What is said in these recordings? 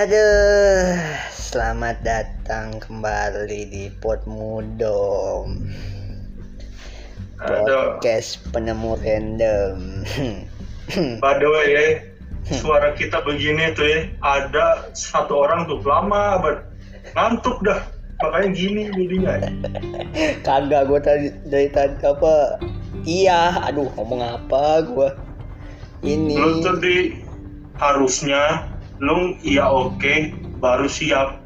Aduh, selamat datang kembali di Pot Mudom. Aduh, Podcast penemu random. By the way ya, suara kita begini tuh ya, ada satu orang tuh lama banget. Ngantuk dah, makanya gini jadinya. Kagak gue tadi dari tadi apa? Iya, aduh ngomong apa gue Ini Lu tuh di harusnya lu iya oke baru siap.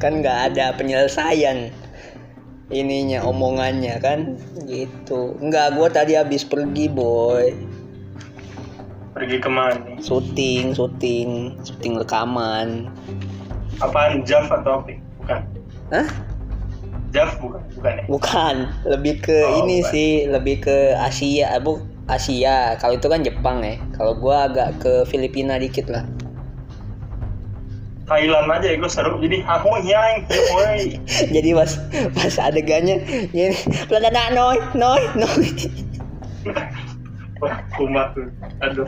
kan nggak ada penyelesaian ininya omongannya kan gitu nggak gue tadi habis pergi boy Pergi ke mana? syuting syuting syuting rekaman Apaan Jav atau apa? Bukan. Hah? Jav bukan, bukan ya? bukan lebih ke Oh, ini bukan. sih lebih ke Asia bu Asia. Kalau itu kan Jepang ya. Kalau gue agak ke Filipina dikit lah. Thailand aja ya gue seru. Jadi aku yang woi. jadi pas pas adegannya ini pelana noy noy noy kumat tuh. Aduh.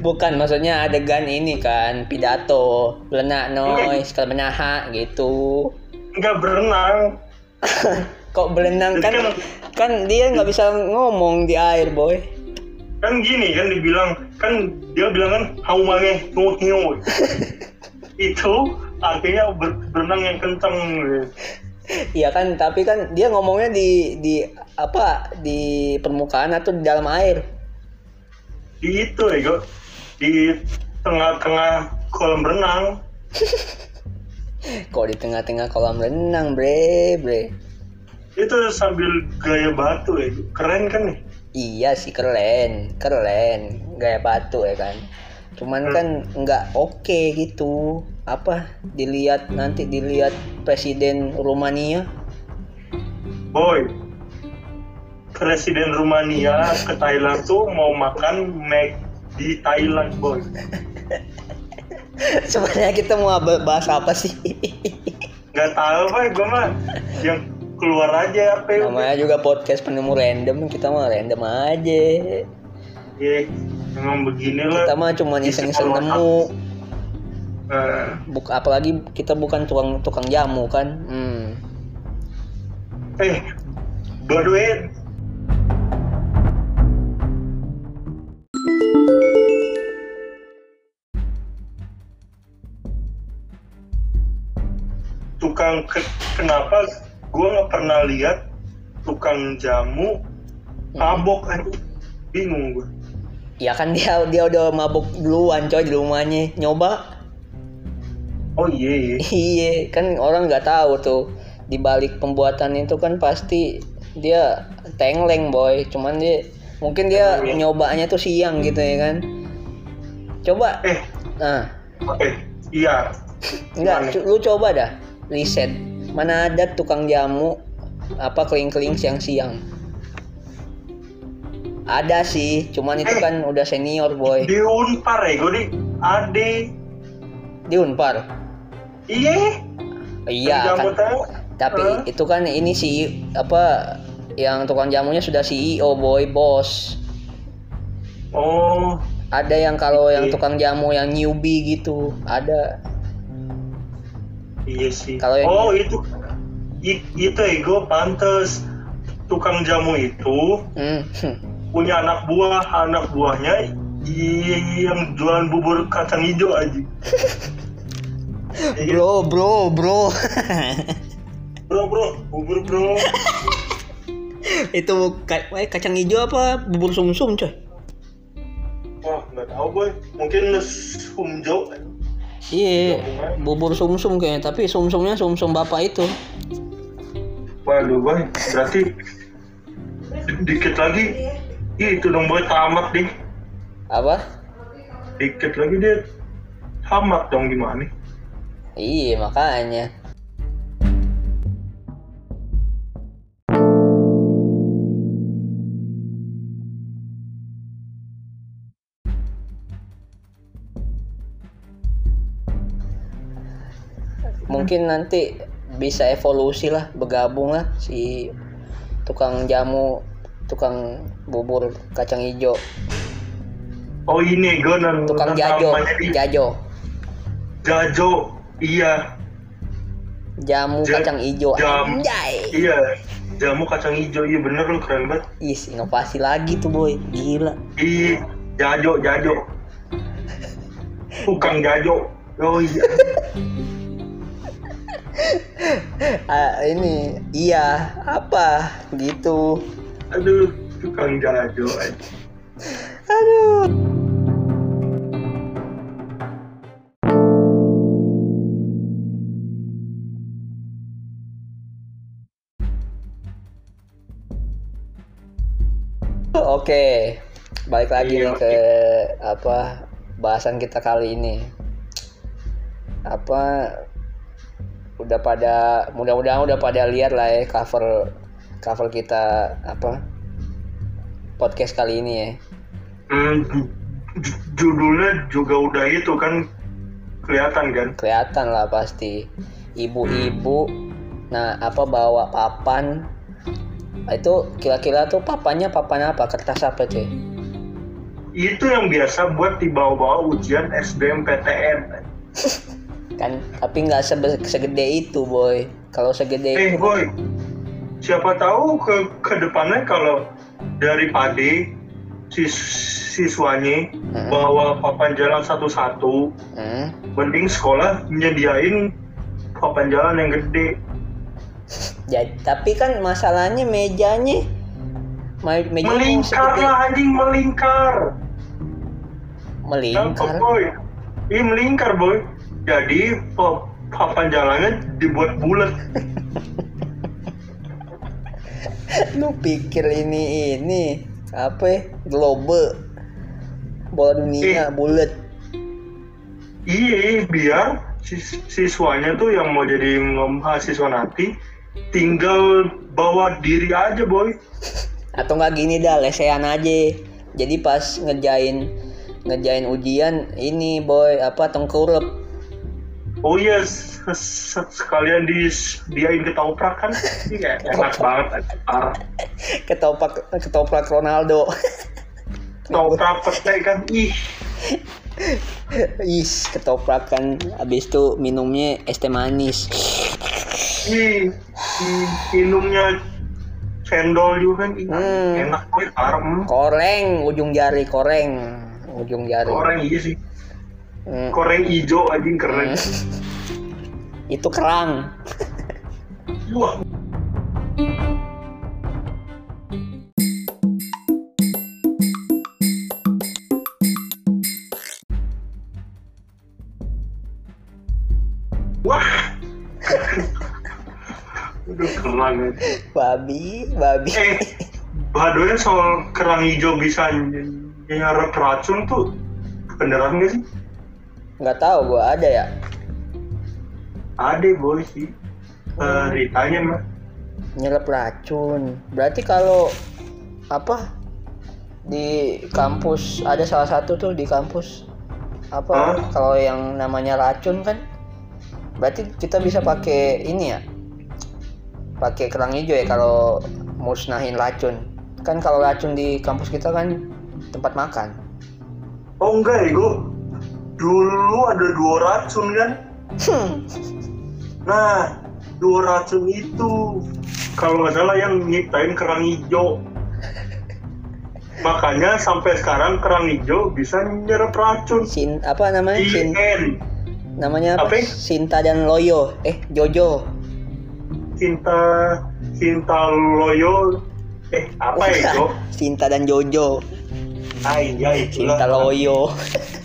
bukan maksudnya adegan ini kan pidato. Pelana noy sekali menaha gitu. Enggak berenang. kok berenang? Jadi kan kan- kan dia nggak bisa ngomong di air boy kan gini kan dibilang kan dia bilang kan haumange hiu itu artinya ber- berenang yang kencang Iya kan, tapi kan dia ngomongnya di di apa di permukaan atau di dalam air. di itu ya di tengah-tengah kolam renang. Kok di tengah-tengah kolam renang, bre, bre. itu sambil gaya batu ya keren kan nih Iya sih keren, keren, gaya batu ya kan. Cuman kan nggak oke gitu. Apa dilihat nanti dilihat presiden Rumania? boy presiden Rumania ke Thailand tuh mau makan Mac di Thailand boy Sebenarnya kita mau bahas apa sih? nggak tahu boy gue mah yang keluar aja apa ya Namanya juga podcast penemu random, kita mah random aja. ya memang begini lah Kita mah cuma iseng-iseng nemu. Eh, Buk, apalagi kita bukan tukang tukang jamu kan hmm. Eh, the way, tukang ke- kenapa gue nggak pernah lihat tukang jamu mabok aja bingung gue ya kan dia dia udah mabuk duluan coy di rumahnya. Nyoba? Oh iya iya. Iya kan orang nggak tahu tuh. Di balik pembuatan itu kan pasti dia tengleng boy. Cuman dia mungkin dia Iya. nyobanya tuh siang gitu ya kan. Coba. Eh. Nah oke iya. Enggak lu coba dah. Riset mana ada tukang jamu apa keling-keling siang-siang. Ada sih cuman itu Eh. kan udah senior boy. di unpar ya gue di ade. Di unpar? Iya. Iya kan. tapi Hah? itu kan ini si apa yang tukang jamunya sudah CEO boy bos. Oh. Ada yang kalau yang Iya. tukang jamu yang newbie gitu ada Iya sih. Kalau yang- oh itu itu ego pantes tukang jamu itu hmm. punya anak buah anak buahnya yang jualan bubur kacang hijau aja. Bro bro bro bro bro bubur bro. itu ka- eh, kacang hijau apa bubur sumsum coy Wah nggak tahu boy. Mungkin sumjo. Iya bubur sumsum kayaknya tapi sumsumnya sumsum bapak itu Waduh boy. Berarti dikit lagi. Itu dong boy tamat nih. apa Dikit lagi dia tamat dong gimana? iya makanya mungkin nanti bisa evolusi lah bergabung lah si tukang jamu tukang bubur kacang hijau Oh ini gue nonton tukang jajo jajo Jajo, iya, jamu Ja- kacang hijau jam- anjay iya. Jamu kacang hijau, iya bener lu keren banget. Is, inovasi lagi tuh boy gila Ih, Jajo, Jajo. Bukan Jajo. Oh iya. Ah, ini iya apa gitu Aduh, tukang Jajo. aja. aduh Oke, balik lagi Iya, nih ke apa bahasan kita kali ini. Apa udah pada mudah-mudahan udah pada lihat lah ya cover cover kita apa podcast kali ini ya. Hmm, ju- ju- judulnya juga udah itu kan kelihatan kan? Kelihatan lah pasti ibu-ibu nah apa bawa papan itu kira-kira tuh papannya papan apa kertas apa cuy Itu yang biasa buat dibawa-bawa ujian SBMPTN. kan tapi nggak sebe- segede itu boy kalau segede Eh itu boy, siapa tahu ke ke depannya kalau dari Pade sis, siswanya Mm-mm. bawa papan jalan satu-satu, Hmm, mending sekolah nyediain papan jalan yang gede. jadi tapi kan masalahnya mejanya meja Melingkar lah anjing melingkar. melingkar Gampang, boy. Iya melingkar boy. Jadi pa- papan jalannya dibuat bulat. lu pikir ini ini apa ya globe? Bola dunia bulat. Iya, biar sis- siswanya tuh yang mau jadi mahasiswa nanti tinggal bawa diri aja boy. atau nggak gini dah lesehan aja. Jadi pas ngerjain ngerjain ujian ini boy apa tengkurap Oh iya, s- s- sekalian di diain ketoprak kan, iya enak banget. Parah. ketoprak ketoprak Ronaldo Ketoprak pete kan, ih. is ketoprak kan habis itu minumnya es teh manis Ih, ih, minumnya cendol juga kan, ih, Hmm. enak banget. Parah. koreng ujung jari koreng ujung jari Koreng iya sih, Hmm. koreng hijau anjing keren. itu kerang Wah, wah. Udah keren ya. babi babi Eh, badonya soal kerang hijau bisa ny- nyerap racun tuh beneran gak sih? Nggak tahu gua ada ya Ada boy sih. Eh, ditanya mah. nyerap racun berarti kalau apa di kampus ada salah satu tuh di kampus apa Hah? kalau yang namanya racun kan berarti kita bisa pakai ini ya pakai kerang hijau ya kalau musnahin racun kan kalau racun di kampus kita kan tempat makan Oh enggak ego. Dulu ada dua racun kan? Nah, dua racun itu kalau nggak salah yang nyiptain kerang hijau. Makanya sampai sekarang kerang hijau bisa nyerap racun. Sin apa namanya Sin IN namanya apa? Apa? Sinta dan Loyo eh Jojo cinta cinta loyo eh apa ya? Sinta dan Jojo Ay, ya. Cinta Loyo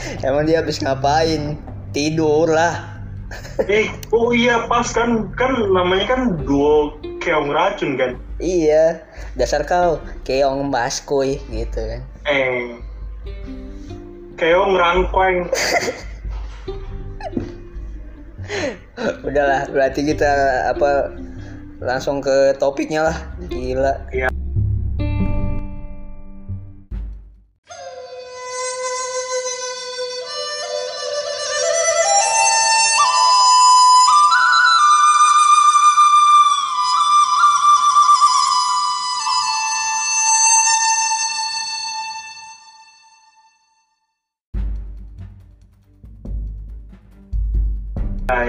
Emang dia habis ngapain? Tidur lah Eh, oh iya pas kan kan namanya kan duo keong racun kan. Iya Dasar kau Keong Baskoy gitu kan Eh, keong rangkuang. Udahlah berarti kita apa Langsung ke topiknya lah Gila Iya.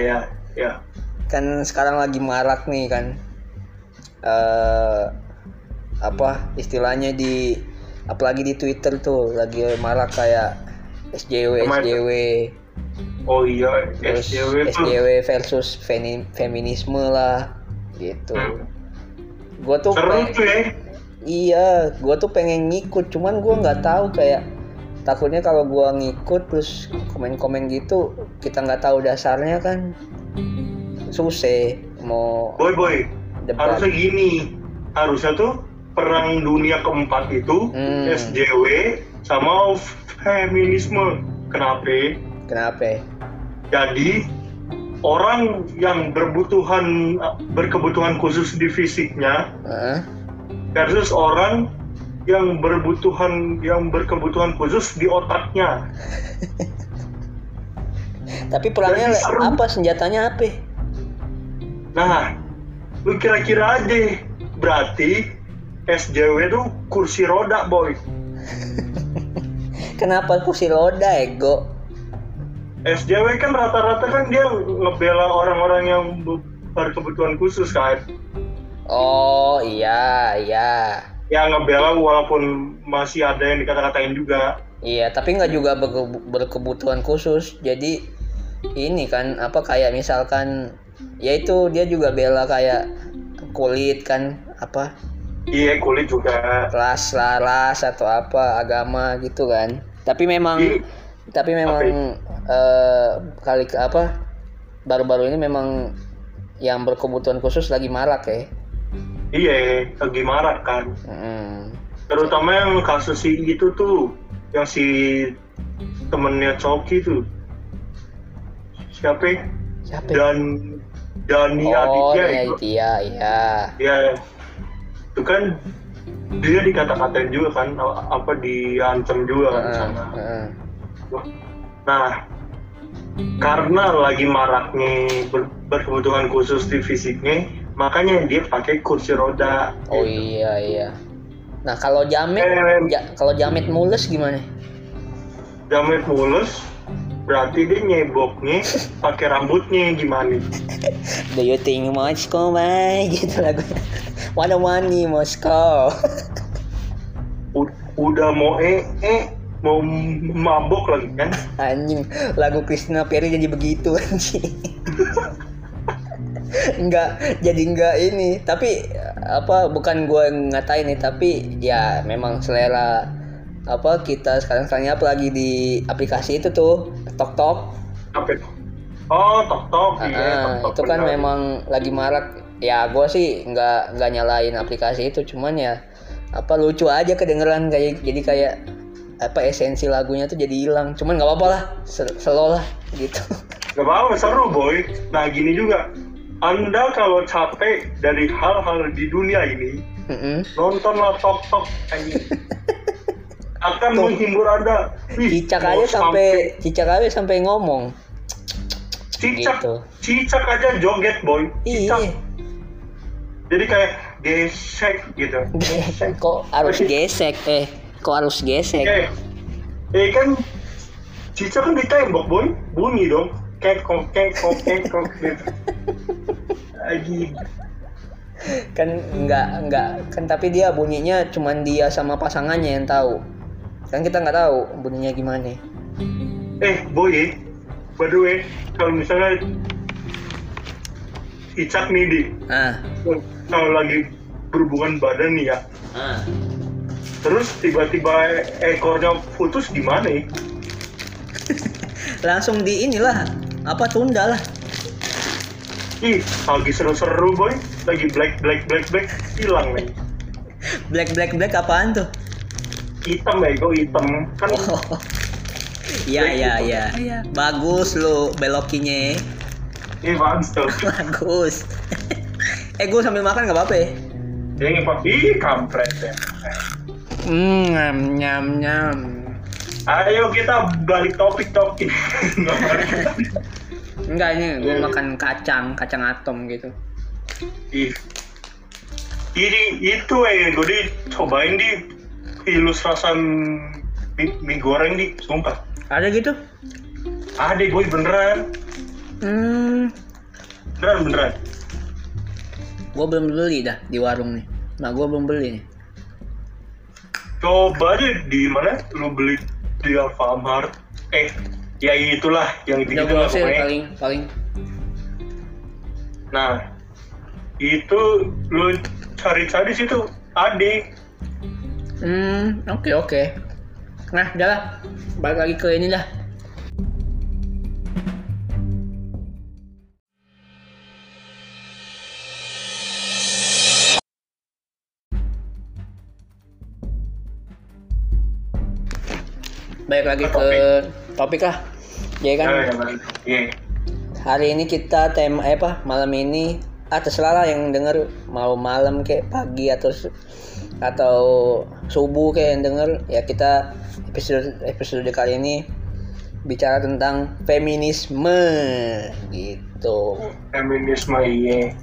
Ya ya. Kan sekarang lagi marak nih kan. Eh apa istilahnya di apalagi di Twitter tuh lagi marak kayak SJW SJW oh iya terus SJW tuh. SJW versus feni- feminisme lah gitu. Hmm. gue tuh seru tuh ya. Iya gue tuh pengen ngikut cuman gue nggak tahu kayak takutnya kalau gue ngikut terus komen-komen gitu kita nggak tahu dasarnya kan. Susah mau boy boy debat. harusnya gini. Harusnya tuh perang dunia keempat itu Hmm. SJW sama feminisme. Kenapa? Kenapa? Jadi orang yang berbutuhan berkebutuhan khusus di fisiknya Heeh. versus orang yang berbutuhan yang berkebutuhan khusus di otaknya. Tapi perangnya apa? Senjatanya apa? Nah lu kira-kira aja. Berarti SJW tuh kursi roda boy. Kenapa kursi roda ego? SJW kan rata-rata kan dia ngebela orang-orang yang be- berkebutuhan khusus kan? Oh iya iya ya ngebela walaupun masih ada yang dikata-katain juga Iya, tapi nggak juga berke- berkebutuhan khusus. Jadi ini kan apa kayak misalkan ya itu dia juga bela kayak kulit kan apa iya kulit juga ras ras atau apa agama gitu kan. Tapi memang Iya. tapi memang eh, kali ke apa baru-baru ini memang yang berkebutuhan khusus lagi marak ya. Iya lagi marah kan Mm. terutama yang kasus si itu tuh yang si temennya Coki tuh siapa? Siapa? dan Dani oh, Aditya iya, itu iya, iya. ya itu kan dia dikata-katain juga kan apa diancam juga kan sama heeh. nah karena lagi maraknya ber- berkebutuhan khusus di fisiknya makanya dia pakai kursi roda Oh iya iya. Nah kalau jamet, Eh. ja- kalau jamet mulus gimana? jamet mulus berarti dia nyeboknya pakai rambutnya gimana Do you think Moscow, man? Gitu lagu. Wanna money Moscow. Udah mau eh eh mau mabok lagi kan Anjing, lagu Christina Perry jadi begitu anjing. enggak jadi enggak ini. Tapi apa bukan gua ngatain nih tapi ya memang selera apa kita sekarang sekarang apa lagi di aplikasi itu tuh tok tok apa oh tok tok iya tok tok itu kan benar. memang lagi marak. Ya gue sih nggak nggak nyalain aplikasi itu cuman ya apa lucu aja kedengeran kayak jadi kayak apa esensi lagunya tuh jadi hilang. Cuman nggak apa-apa lah sel- slow lah gitu. Gak apa-apa, seru boy. Nah gini juga, Anda kalau capek dari hal-hal di dunia ini, Mm-mm. nontonlah Tok Tok anjing. Akan Tuh. menghibur Anda. Wih, cicak aja sampai cicak aja sampai ngomong cicak, gitu. cicak aja joget boy. Cicak. iya Jadi kayak gesek gitu. Gesek. kok harus gesek eh kok harus gesek Eh, eh kan cicak kan ditembok boy, bunyi dong. Kekok, kekok, kekok gitu. Anjing. kan nggak nggak kan tapi dia bunyinya cuman dia sama pasangannya yang tahu kan kita nggak tahu bunyinya gimana Eh, boy, eh. by the way, kalau misalnya Icak nih di, ah kalau lagi berhubungan badan nih ya, ah terus tiba-tiba ekornya putus gimana ya? langsung di inilah apa tunda lah. Ih, lagi seru-seru boy, lagi black black black black. Hilang nih. black black black apaan tuh? Hitam bego hitam. Kan oh. Iya iya iya. Iya. Bagus lu belokinya. Ini bagus tuh. bagus. Eh gue sambil makan nggak apa-apa ya? Ini pak, ih kampret ya. hmm nyam nyam nyam Ayo kita balik topik topik. enggak ini gue makan kacang kacang atom gitu Ih. Ini itu eh, gue di cobain di ilus rasa mie, mie goreng di, sumpah. ada gitu Ada gue beneran. Hmm, beneran beneran gua belum beli dah di warung nih. Nah, gua belum beli nih. coba deh di mana lu beli di Alfamart eh ya itulah yang gitu gitu lah pokoknya paling paling nah itu lu cari-cari situ ada Hmm, oke oke. Nah, udah lah. Balik lagi ke ini dah. Balik lagi ke topik lah. Jadi kan. Iya. hari ini kita tema eh, apa malam ini ah terserah lah yang denger mau malam kayak pagi atau atau subuh kayak yang denger ya kita episode episode kali ini bicara tentang feminisme gitu feminisme iya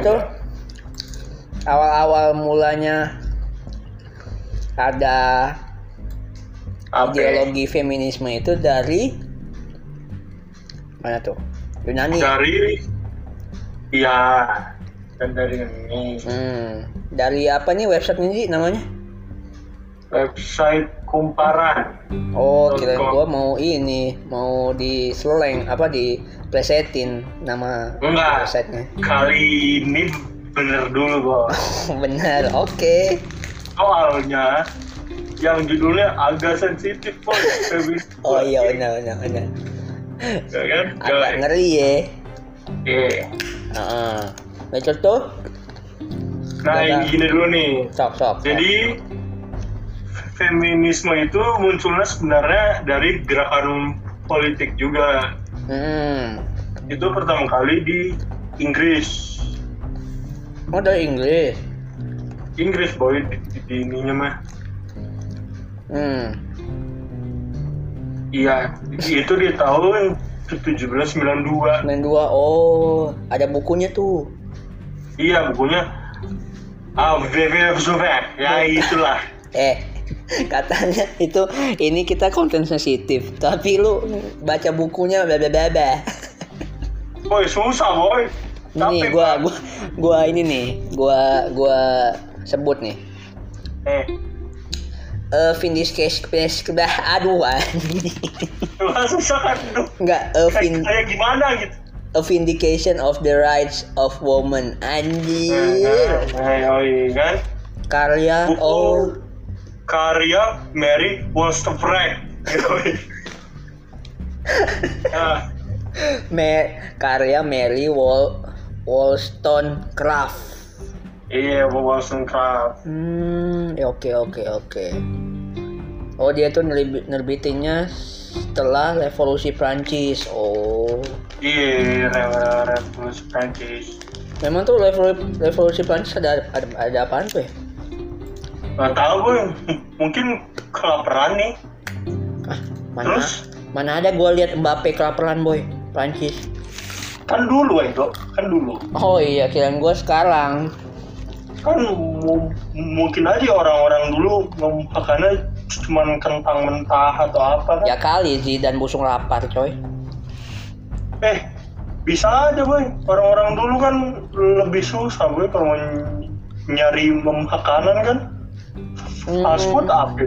itu awal-awal mulanya ada ya? ideologi feminisme itu dari mana tuh Yunani dari iya dan dari ini Hmm, dari apa nih website ini namanya? website kumparan Oh, kira gua mau ini, mau di seleng apa di presetin nama enggak websitenya. kali ini bener dulu bos Benar, oke. soalnya yang judulnya agak sensitif bos. Oh iya benar benar benar. ya kan Agak ngeri ya. Iya. Heeh. Baca tuh, nah yang gini dulu nih sok sok. Jadi feminisme itu munculnya sebenarnya dari gerakan politik juga. Hmm. Itu pertama kali di Inggris. Oh dari Inggris. Inggris boy di, di ininya mah. Hmm. Iya, itu di tahun 1792. Main dua. Oh, ada bukunya tuh. Iya, bukunya Ah, VV Zubair. Ya itulah. Eh, katanya itu ini kita konten sensitif, tapi lu baca bukunya bla bla bla bla. Boy, susah boy. Ini Tapi, gua gua gua ini nih, gua gua sebut nih. eh, A vindication dah aduh anjing. Wah, susah kan. Enggak a, Kayak, vin, kayak gimana gitu. a vindication of the rights of woman anjir. Oh iya kan. Karya Buku oh karya Mary Wollstonecraft. nah, Me, karya Mary Wall Wollstonecraft. iya Wollstonecraft. Hmm, ya oke oke oke. Oh dia tuh nerbi- nerbitinnya setelah revolusi Prancis. Oh, Iya, Re- revolusi Prancis. memang tuh revolusi, revolusi Prancis ada ada, ada apaan tuh ya? Gak tau gue, mungkin kelaparan nih. Ah, mana Terus? mana ada gue lihat Mbappe kelaparan boy Prancis. Kan dulu Ego, kan dulu. Oh iya kirain gue sekarang. Kan mu- mungkin aja orang-orang dulu makannya cuman kentang mentah atau apa kan. Ya kali sih dan busung lapar coy. Eh, bisa aja boy. Orang-orang dulu kan lebih susah boy kalau ny- nyari makanan kan. Hmm, food apa?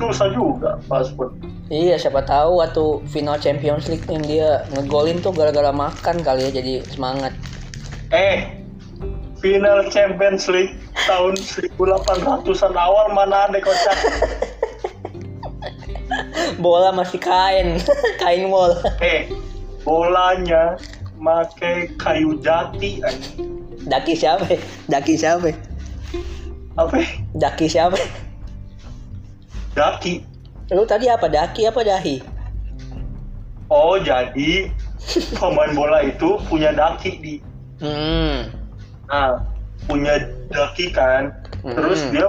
Susah juga food. Iya siapa tahu waktu final Champions League yang dia ngegolin tuh gara-gara makan kali ya jadi semangat. Eh, final Champions League tahun 1800-an awal mana ada kocak. Bola masih kain, kain wall. Eh, bolanya make kayu jati anjing. Daki siapa? Daki siapa? apa Daki siapa? Daki Lu tadi apa? Daki apa dahi? oh jadi pemain bola itu punya daki di Hmm. nah punya daki kan terus Hmm. dia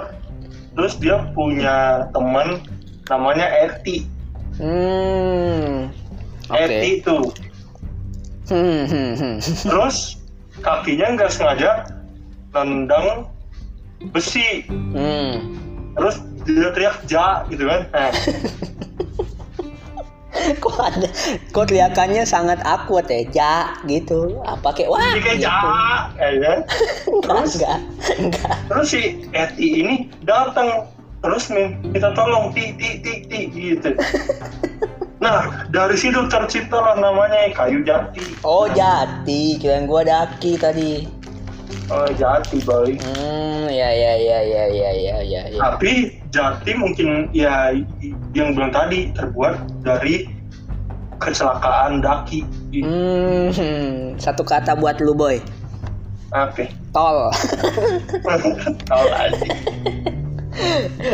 terus dia punya teman namanya Eti Hmm. Oke. Eti tuh Hmm, hmm, hmm. terus kakinya nggak sengaja nendang besi Hmm. terus dia teriak ja gitu kan. Nah, kok ada kok teriakannya sangat akuat ya ja gitu. Apa kayak wah kayak gitu. ja ya. Kan enggak enggak enggak. Terus si Eti ini datang terus minta tolong ti ti ti ti gitu. Nah dari situ tercipta lah namanya kayu jati. Oh jati kirain gua daki tadi oh, jati boy. Hmm ya ya ya ya ya ya ya, ya. tapi jati mungkin ya yang bilang tadi terbuat dari kecelakaan daki. Hmm satu kata buat lu boy. Oke tol. Tahu aja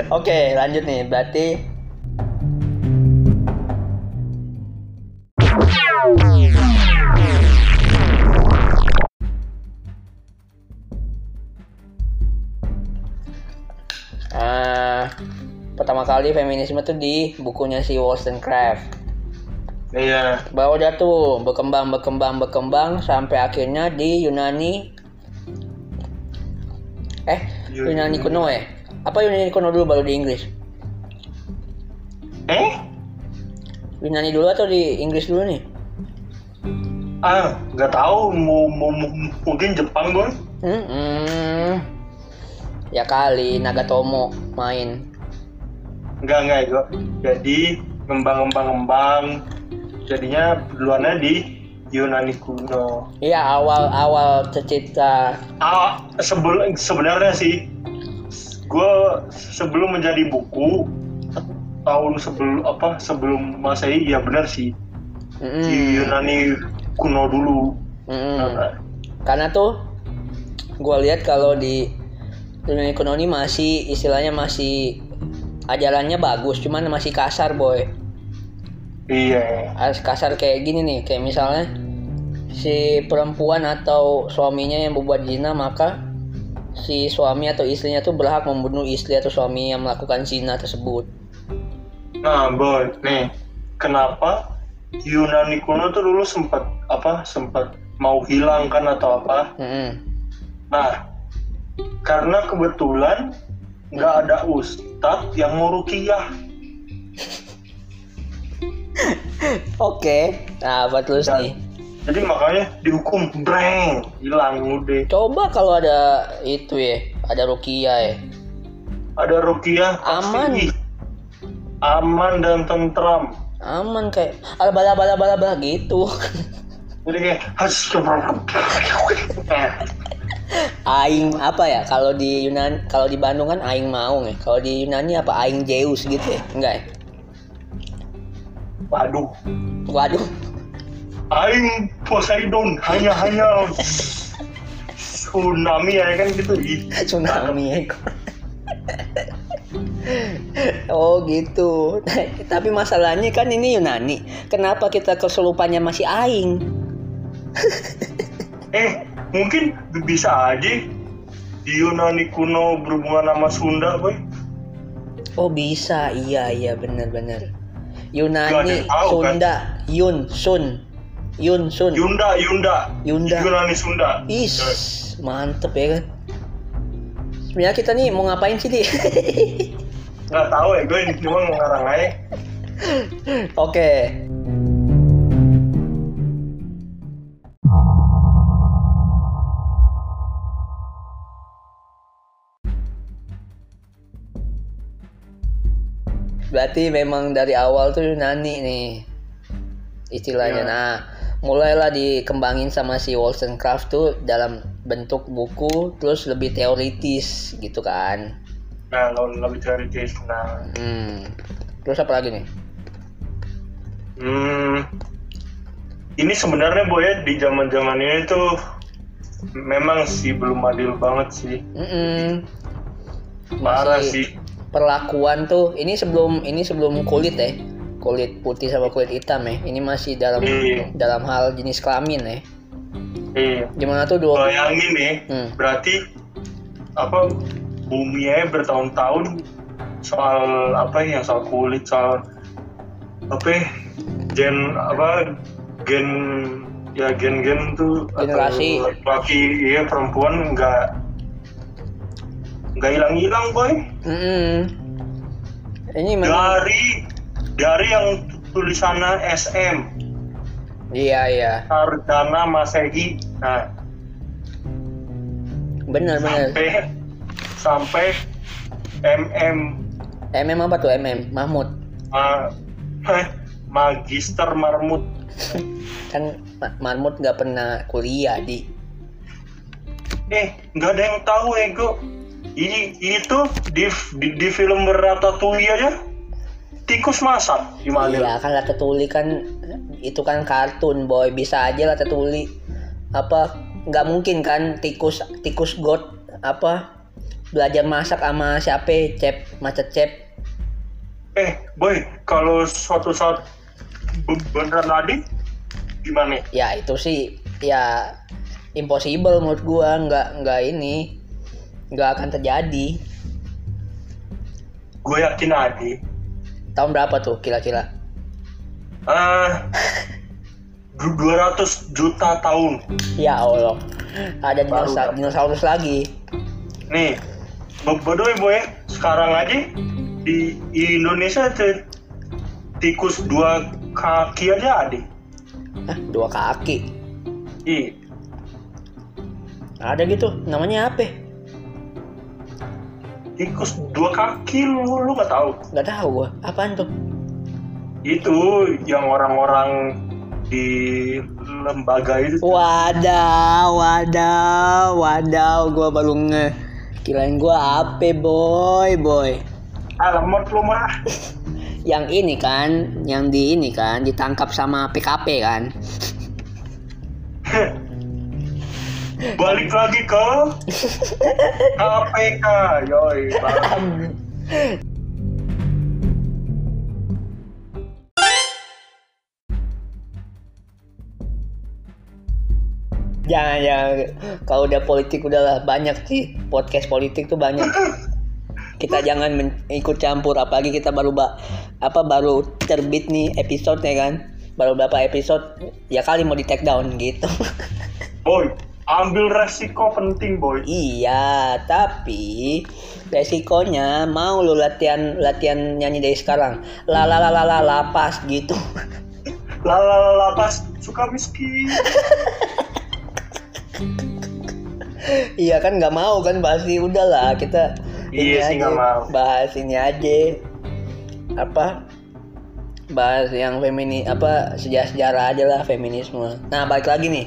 oke lanjut nih. Berarti Ah, pertama kali feminisme tuh di bukunya si Wollstonecraft iya. Bahwa dia tuh berkembang berkembang berkembang sampai akhirnya di Yunani. Eh Yunani. Kuno ya? Apa Yunani kuno dulu baru di Inggris? Eh? Yunani dulu atau di Inggris dulu nih? Ah nggak tahu mau, mau, mungkin Jepang hmm, hmm. Ya kali Nagatomo main Enggak, enggak itu. Jadi ngembang-ngembang-ngembang jadinya duluannya di Yunani kuno. iya awal awal tercipta Ah, sebelum sebenarnya sih gue sebelum menjadi buku tahun sebelum apa sebelum masehi ya benar sih di Mm-mm. Yunani kuno dulu. Nah, karena tuh gue lihat kalau di Kuno ini masih istilahnya masih ajarannya bagus cuman masih kasar boy iya. harus kasar kayak gini nih kayak misalnya si perempuan atau suaminya yang berbuat zina maka si suami atau istrinya tuh berhak membunuh istri atau suami yang melakukan zina tersebut Nah, boy, nih kenapa Yunani kuno tuh dulu sempat apa sempat mau hilang kan atau apa? Mm-mm. Nah, karena kebetulan nggak ada ustadz yang mau rukiah. oke nah apa terus Dan- nih Jadi makanya dihukum breng, hilang udah. coba kalau ada itu ya ada rukia ya Ada rukiah pasti Aman. ih, aman dan tentram. aman kayak ala bala bala bala bala gitu Jadi kayak harus aing apa ya kalau di Yunan kalau di Bandung kan aing maung ya. Kalau di Yunani apa aing Zeus gitu ya? Enggak ya? Waduh, waduh. Aing Poseidon hanya hanya tsunami ya kan gitu. Tsunami ya oh gitu. Tapi masalahnya kan ini Yunani. Kenapa kita kesurupannya masih aing? Eh, mungkin bisa aja di Yunani kuno berhubungan sama Sunda, boy. oh bisa iya iya bener-bener Gak ada Yunani tahu, kan? Sunda Yun Sun Yun Sun Yunda, Yunda. Yunda. Yunani Sunda. Is, mantep ya kan. Sebenarnya kita nih mau ngapain sih di? Nggak tahu ya, gue ini cuma ngarang aja. Oke. Berarti memang dari awal tuh Yunani nih istilahnya. Iya. Nah, mulailah dikembangin sama si Wollstonecraft tuh dalam bentuk buku terus lebih teoritis gitu kan. Nah, lebih teoritis. Nah, Hmm. Terus apa lagi nih? hmm, ini sebenarnya boy ya, di zaman zaman ini tuh memang sih belum adil banget sih. Mm-mm. Parah Masih sih. Perlakuan tuh ini sebelum ini sebelum kulit ya kulit putih sama kulit hitam ya ini masih dalam Iya. dalam hal jenis kelamin ya Iya. gimana tuh dua Bayangin nih, Hmm. berarti apa bumi aja bertahun-tahun soal apa ya soal kulit soal apa ya, gen apa gen ya gen-gen tuh Generasi. laki iya perempuan nggak nggak hilang-hilang boy. Mm-mm. Ini memang dari dari yang tulisannya SM iya iya. Sarjana Masehi. Nah. Bener bener. sampai sampai MM MM apa tuh MM Mahmud. Ma- Magister Marmut. Kan Ma- Mahmud nggak pernah kuliah di. Eh nggak ada yang tahu ego ini itu di di, di film Ratatouille aja tikus masak gimana? Iya kan Ratatouille kan itu kan kartun boy. Bisa aja Ratatouille apa nggak mungkin kan tikus tikus god apa belajar masak sama siapa cep macet cep? Eh boy kalau suatu saat be- beneran ada gimana? Ya itu sih ya impossible menurut gua. Nggak nggak ini nggak akan terjadi. Gue yakin ada tahun berapa tuh kira-kira? Ah 200 juta tahun. Ya Allah. Ada Baru dinosa- dapat. dinosaurus lagi. Nih bodoh boy. Sekarang aja di Indonesia tikus dua kaki aja ada Hah, dua kaki? Ih, ada gitu. Namanya apa tikus dua kaki lu lu nggak tahu? Nggak tahu gua. Apaan tuh? Itu yang orang-orang di lembaga itu. Wadaw, wadaw, wadaw, gua baru nge kirain gua apa boy, boy. alamat lu mah. Yang ini kan, yang di ini kan ditangkap sama PKP kan. balik lagi ke KPK yoi. Jangan jangan kalau udah politik udahlah banyak sih podcast politik tuh banyak. Kita jangan men- ikut campur apalagi kita baru ba- apa baru terbit nih episode ya kan. Baru berapa episode ya kali mau di take down gitu. boy ambil resiko penting boy Iya, tapi resikonya mau lu latihan latihan nyanyi dari sekarang. La la la la la la pas gitu. lalala pas suka miskin iya kan nggak mau kan ini udahlah kita ini Iya sih, aja, nggak mau. bahas ini aja apa bahas yang femini apa sejarah sejarah aja lah feminisme. Nah balik lagi nih,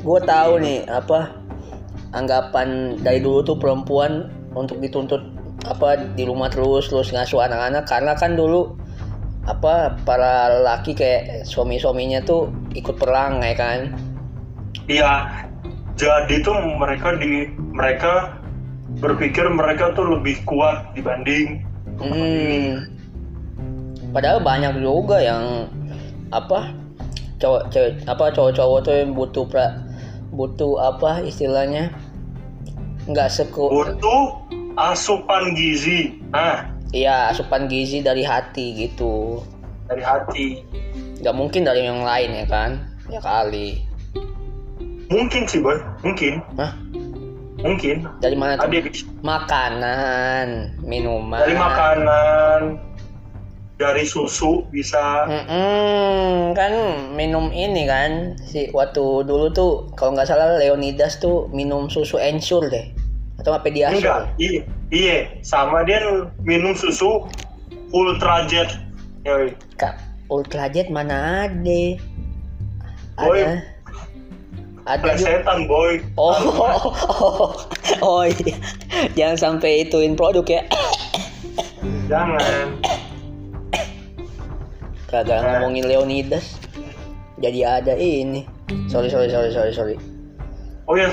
gue tahu nih apa anggapan dari dulu tuh perempuan untuk dituntut apa di rumah terus terus ngasuh anak-anak. Karena kan dulu apa para laki kayak suami-suaminya tuh ikut perang ya kan? Iya jadi tuh mereka di mereka berpikir mereka tuh lebih kuat dibanding Hmm. Padahal banyak juga yang apa cowok cewek apa cowok-cowok tuh yang butuh pra, butuh apa istilahnya? Nggak seku butuh asupan gizi. Nah. Iya asupan gizi dari hati gitu. Dari hati. Nggak mungkin dari yang lain ya kan? Ya kali. Mungkin sih boy. Mungkin. Hah? mungkin. Dari mana tuh? Makanan minuman. Dari makanan dari susu bisa Mm-mm, kan minum ini kan si waktu dulu tuh kalau nggak salah Leonidas tuh minum susu ensure deh atau apa dia enggak iya iya sama dia minum susu ultra jet Yoi. Kak ultrajet mana ada? Boy. ada? Ada plesetan boy. Oh, oh, oh, iya. jangan sampai ituin produk ya. Jangan kagak ngomongin Leonidas. Jadi ada ini. Sorry sorry sorry sorry sorry. Oh ya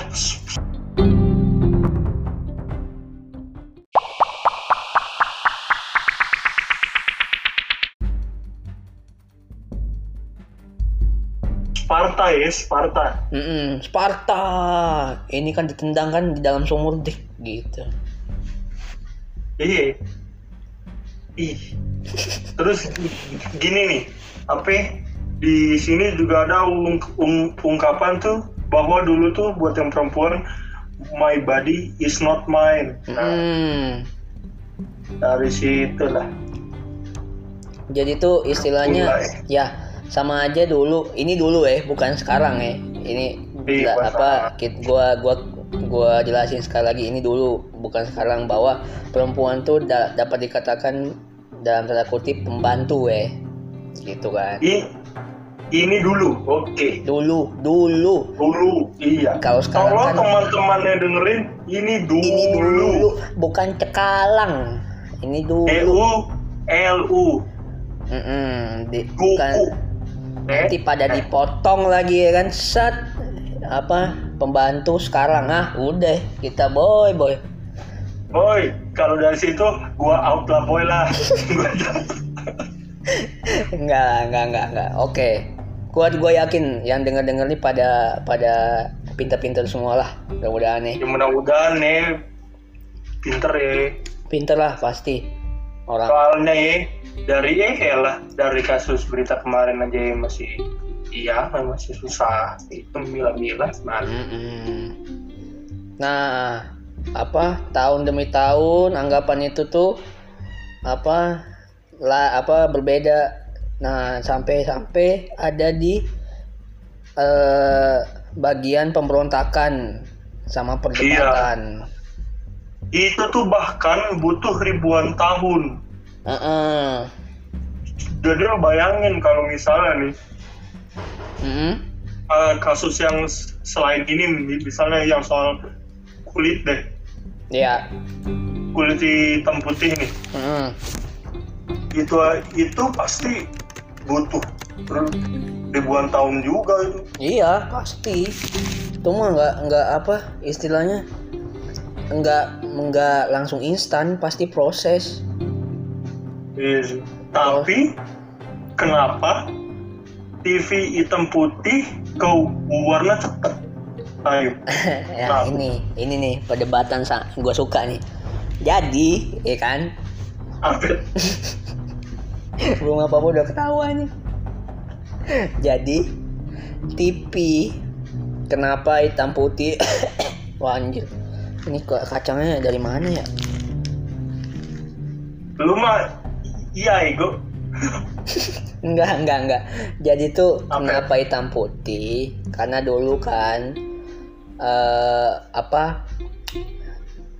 Sparta ya Sparta. Mm-mm, Sparta. Ini kan ditendang kan di dalam sumur deh gitu. Iya ih terus gini nih apa di sini juga ada ung- ung- ungkapan tuh bahwa dulu tuh buat yang perempuan my body is not mine. Nah, Hmm. dari situ lah. Jadi tuh istilahnya Mulai. ya sama aja dulu. Ini dulu ya, bukan sekarang ya. Ini Iya, apa kit gua gua gua jelasin sekali lagi ini dulu bukan sekarang bahwa perempuan tuh da- dapat dikatakan dalam tanda kutip pembantu ya. Gitu kan. I, ini dulu, oke. Dulu, dulu. Dulu, iya. Kalau sekarang Kalau kan- teman-temannya dengerin, ini dulu. Ini dulu, bukan cekalang. Ini dulu. EU, LU, Mm-mm, di- kuku. bukan nanti pada dipotong lagi ya kan set apa pembantu sekarang ah udah kita boy boy Boy, kalau dari situ gua out lah boy lah. Gua jatuh. enggak enggak enggak. Enggak oke. Gua gua yakin yang denger denger nih pada pada pinter-pinter semua lah. Mudah-mudahan nih. Ya mudah-mudahan nih. Pinter ya. pinter lah pasti. Orang. Soalnya ya dari eh lah dari kasus berita kemarin aja masih iya masih susah. Itu milah-milah nah, Mm-mm. Nah, apa tahun demi tahun anggapan itu tuh apa lah apa berbeda. Nah, sampai-sampai ada di eh, bagian pemberontakan sama perdebatan. itu tuh bahkan butuh ribuan tahun Heeh. jadi lo bayangin kalau misalnya nih Mm-mm. eh, kasus yang selain ini misalnya yang soal kulit deh Ya. kulit hitam putih nih Mm-mm. itu itu pasti butuh ribuan tahun juga itu Iya, pasti. Itu mah nggak nggak apa istilahnya nggak nggak langsung instan, pasti proses. Iya. Tapi kenapa TV hitam putih ke warna cepet? Ya ini ini nih perdebatan gue suka nih. Jadi, ya kan, belum apa apa udah ketawa nih. Jadi, TV kenapa hitam putih? Wah anjir, ini kok kacangnya dari mana ya? Lu mah iya ego. Enggak, enggak, enggak. Jadi tuh Apa? kenapa hitam putih? Karena dulu kan eh apa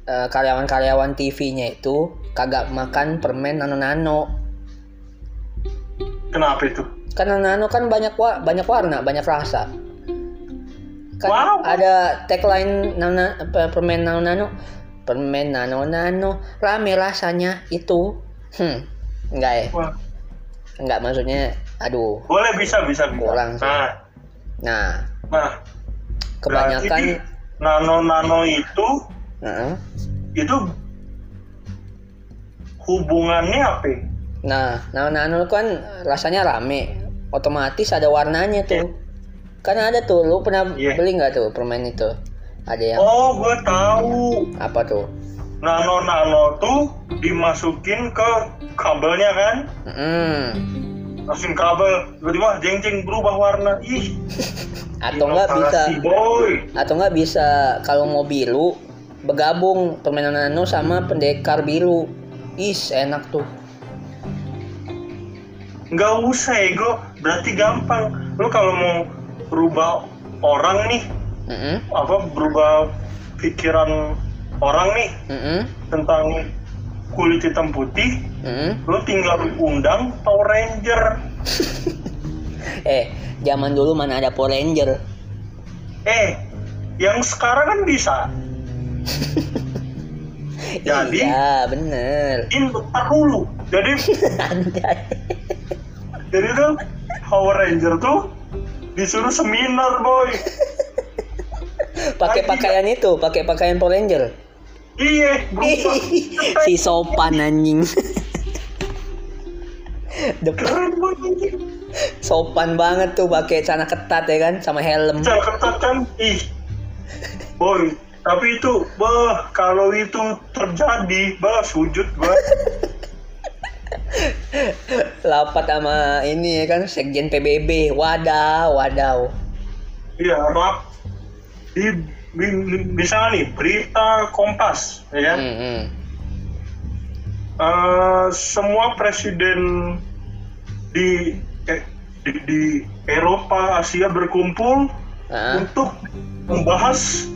eh, karyawan-karyawan TV-nya itu kagak makan permen nano-nano. Kenapa itu? Karena nano kan banyak wa banyak warna, banyak rasa. Kan Wow. ada tagline nano permen nano-nano, permen nano-nano, rame rasanya itu. Hmm, enggak ya? Enggak maksudnya aduh. boleh bisa bisa bisa. Kurang sih. Nah, Nah, nah kebanyakan nano nano itu Heeh. itu hubungannya apa? nah nano nano kan rasanya rame otomatis ada warnanya tuh kan ada tuh lu pernah Iya. beli nggak tuh permen itu ada yang Oh, gue tahu. apa tuh Nano nano tuh dimasukin ke kabelnya kan? Hmm. Masukin kabel tiba-tiba jeng jeng berubah warna. Ih. Atau nggak bisa boy. atau nggak bisa kalau mau biru bergabung permen nano sama pendekar biru. Is enak tuh. Nggak usah ego. Berarti gampang. Lu kalau mau berubah orang nih Mm-mm. apa berubah pikiran orang nih Mm-mm. tentang kulit hitam putih Mm-mm. lu tinggal undang Power Ranger. Eh zaman dulu mana ada Power Ranger? Eh yang sekarang kan bisa. Jadi? iya bener. ini dulu. Jadi jadi tuh Power Ranger tuh disuruh seminar boy. Pakai pakaian itu pakai pakaian Power Ranger iya si sopan anjing. Depan sopan banget tuh pakai celana ketat ya kan sama helm. Cara ketat kan? Ih. Boy tapi itu bah kalau itu terjadi bah sujud gua. Lapat sama ini ya kan sekjen PBB wadaw wadaw. Iya rap di misalnya nih berita Kompas, ya kan? Hmm, hmm. Eh, semua presiden di, eh, di di Eropa, Asia berkumpul Ah, untuk membahas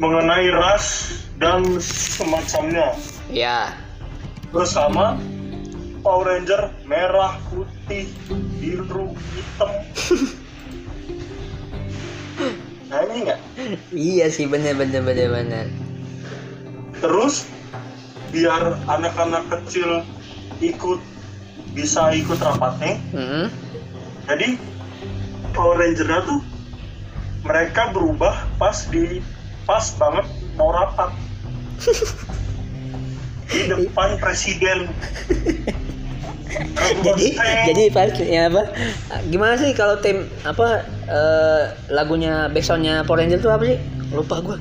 mengenai ras dan semacamnya ya. bersama Power Ranger merah, putih, biru, hitam. nah ini nggak? Iya sih bener bener bener bener. Terus biar anak-anak kecil ikut bisa ikut rapatnya. Hmm. Jadi Power Ranger-nya tuh mereka berubah pas di pas banget mau rapat di depan presiden. jadi jadi pas ya apa gimana sih kalau tim apa eh, lagunya backsoundnya Power Ranger tuh apa sih? Lupa gua.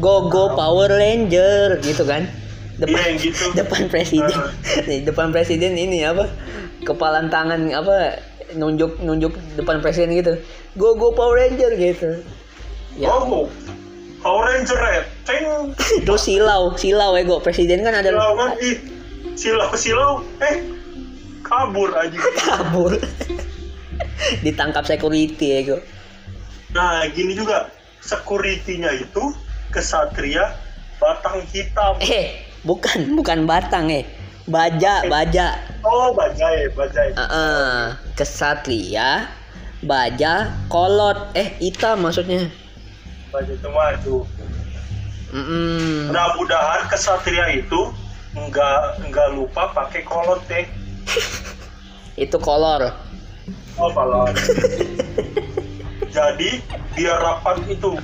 Go Go Power Ranger gitu kan? Depan yang gitu. depan presiden. Uh. Depan presiden ini apa kepalan tangan apa nunjuk nunjuk depan presiden gitu. Go Go Power Ranger gitu. Ya. Oh, Power Ranger Red, ceng, terus silau silau ego. Presiden kan ada silau kan, ih, silau silau, eh, kabur aja. kabur ditangkap security ego Nah, gini juga, security-nya itu kesatria batang hitam. Eh, bukan, bukan batang eh. Baja, baja. Oh, bajai, bajai. Ah, ah. kesatria, baja, kolot. Eh, hitam maksudnya. Bajai itu maju. Mm-mm. Mudah-mudahan kesatria itu enggak enggak lupa pakai kolot deh. Itu kolor. Oh. Jadi biar rapat itu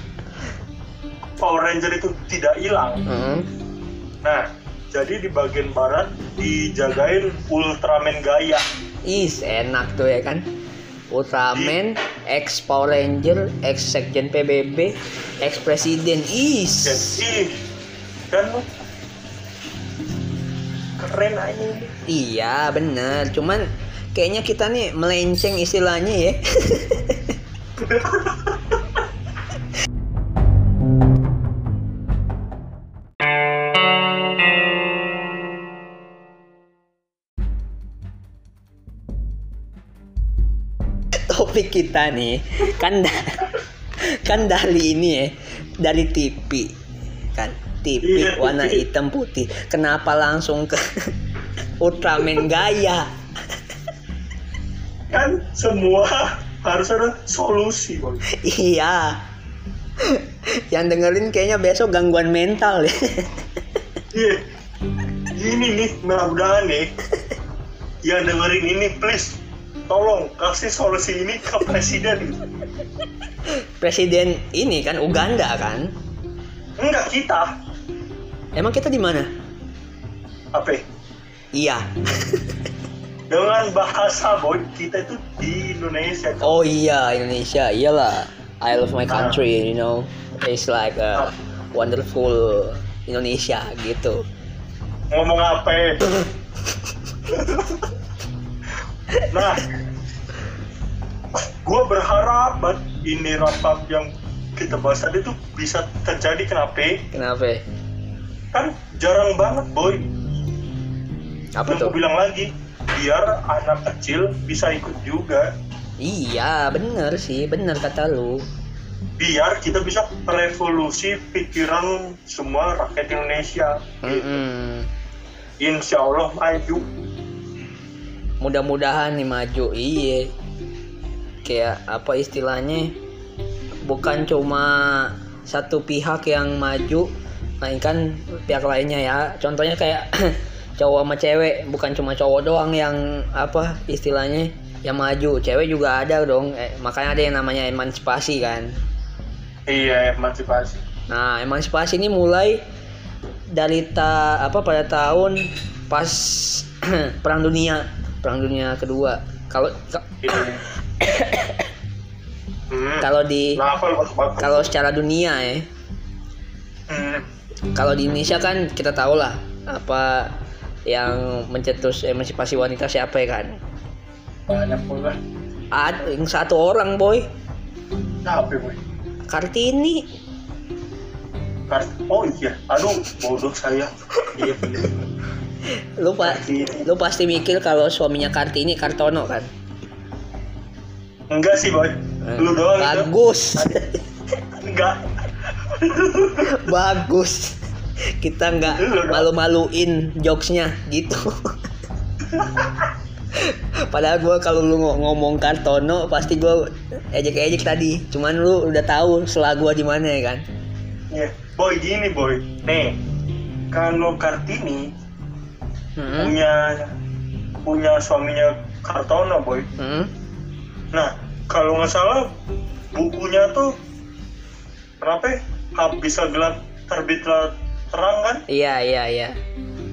Power Ranger itu tidak hilang. Mm. Nah, jadi di bagian barat dijagain Ultraman Gaya. Is enak tuh ya kan. Ultraman, ex Power Ranger, ex Sekjen PBB, ex Presiden. Is. Jadi kan keren aja. Iya, bener. Cuman kayaknya kita nih melenceng istilahnya ya. Topik kita nih kan kan dari ini ya, dari TV kan TV Iya, warna hitam putih. Kenapa langsung ke Ultraman gaya? Kan semua harus ada solusi, Boy. Iya. Yang dengerin kayaknya besok gangguan mental ya. Iya. Ini nih, mudah-mudahan nih yang dengerin ini please tolong kasih solusi ini ke presiden. Presiden ini kan Uganda kan? Enggak kita. Emang kita di mana? Apa? Iya. Dengan bahasa boy kita itu di Indonesia. Oh iya Indonesia, iyalah. I love my country, you know. It's like a wonderful Indonesia gitu. Ngomong apa? ya? nah, gue berharap banget ini rapat yang kita bahas tadi tuh bisa terjadi kenapa? Kenapa? Kan jarang banget boy. Apa Yang tuh? aku bilang lagi, biar anak kecil bisa ikut juga. Iya, bener sih, bener kata lu. Biar kita bisa revolusi pikiran semua rakyat Indonesia. Mm-mm. Insya Allah maju. mudah-mudahan nih maju iya kayak apa istilahnya bukan cuma satu pihak yang maju melainkan pihak lainnya ya contohnya kayak cowok sama cewek bukan cuma cowok doang yang apa istilahnya yang maju cewek juga ada dong eh, makanya ada yang namanya emansipasi kan Iya, emansipasi. nah emansipasi ini mulai dari ta apa pada tahun pas perang dunia perang dunia kedua kalau ka- hmm. kalau di kalau secara dunia ya Hmm. kalau di Indonesia kan kita tahu lah apa yang mencetus emansipasi wanita siapa ya kan Banyak pula. ada yang satu orang boy Capek, boy. Kartini. Kar- oh iya aduh bodoh saya iya bener. Lu pa Kartini. lu pasti mikir kalau suaminya Kartini Kartono kan? enggak sih boy lu doang. Bagus. enggak Bagus. Kita nggak malu-maluin jokesnya gitu. Padahal gue kalau lu ngo- ngomong Kartono pasti gue ejek-ejek tadi. Cuman lu udah tahu selah gue di mana ya kan? Iya, boy gini boy. Nih, kalau Kartini Hmm. punya punya suaminya Kartono boy. Hmm. Nah, kalau nggak salah bukunya tuh kenapa? ya? Habis gelap terbitlah terang kan? Iya iya iya.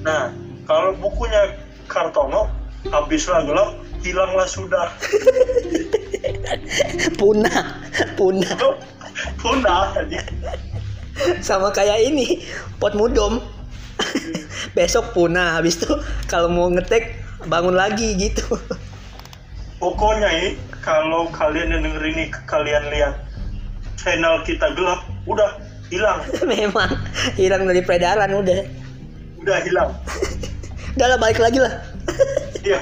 Nah, kalau bukunya Kartono habislah gelap hilanglah sudah. Punah, punah. Punah tadi. Sama kayak ini pot mudom. Besok punah habis itu kalau mau ngetek bangun lagi gitu. Pokoknya ini kalau kalian yang denger ini kalian lihat channel kita gelap, udah hilang, Memang hilang dari peredaran udah. udah hilang. Udah lah balik lagi lah. Iya.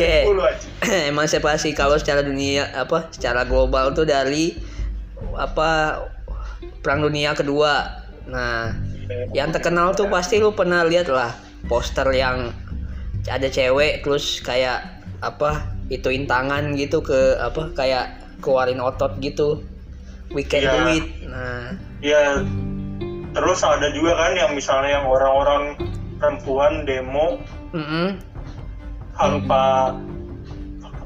Oke. 10 aja. Emansipasi kalau secara dunia apa secara global tuh dari apa perang dunia kedua. Nah, yang terkenal tuh pasti lu pernah lihat lah poster yang ada cewek terus kayak apa ituin tangan gitu ke apa kayak keluarin otot gitu. We can Iya. do it. Nah. Ya, terus ada juga kan yang misalnya yang orang-orang perempuan demo mm-mm. tanpa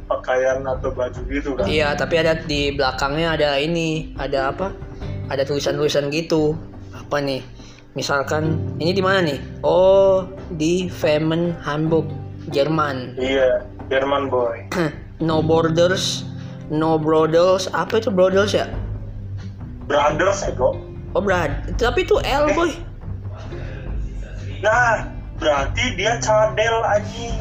pakaian atau baju gitu kan. iya tapi ada di belakangnya ada ini ada apa? Ada tulisan-tulisan gitu. Apa nih misalkan ini di mana nih oh di Femen Hamburg Jerman Iya, Jerman boy. no borders no brothers apa itu brothers ya Brothers ego. oh brad tapi itu L boy Nah, berarti dia cadel anjing.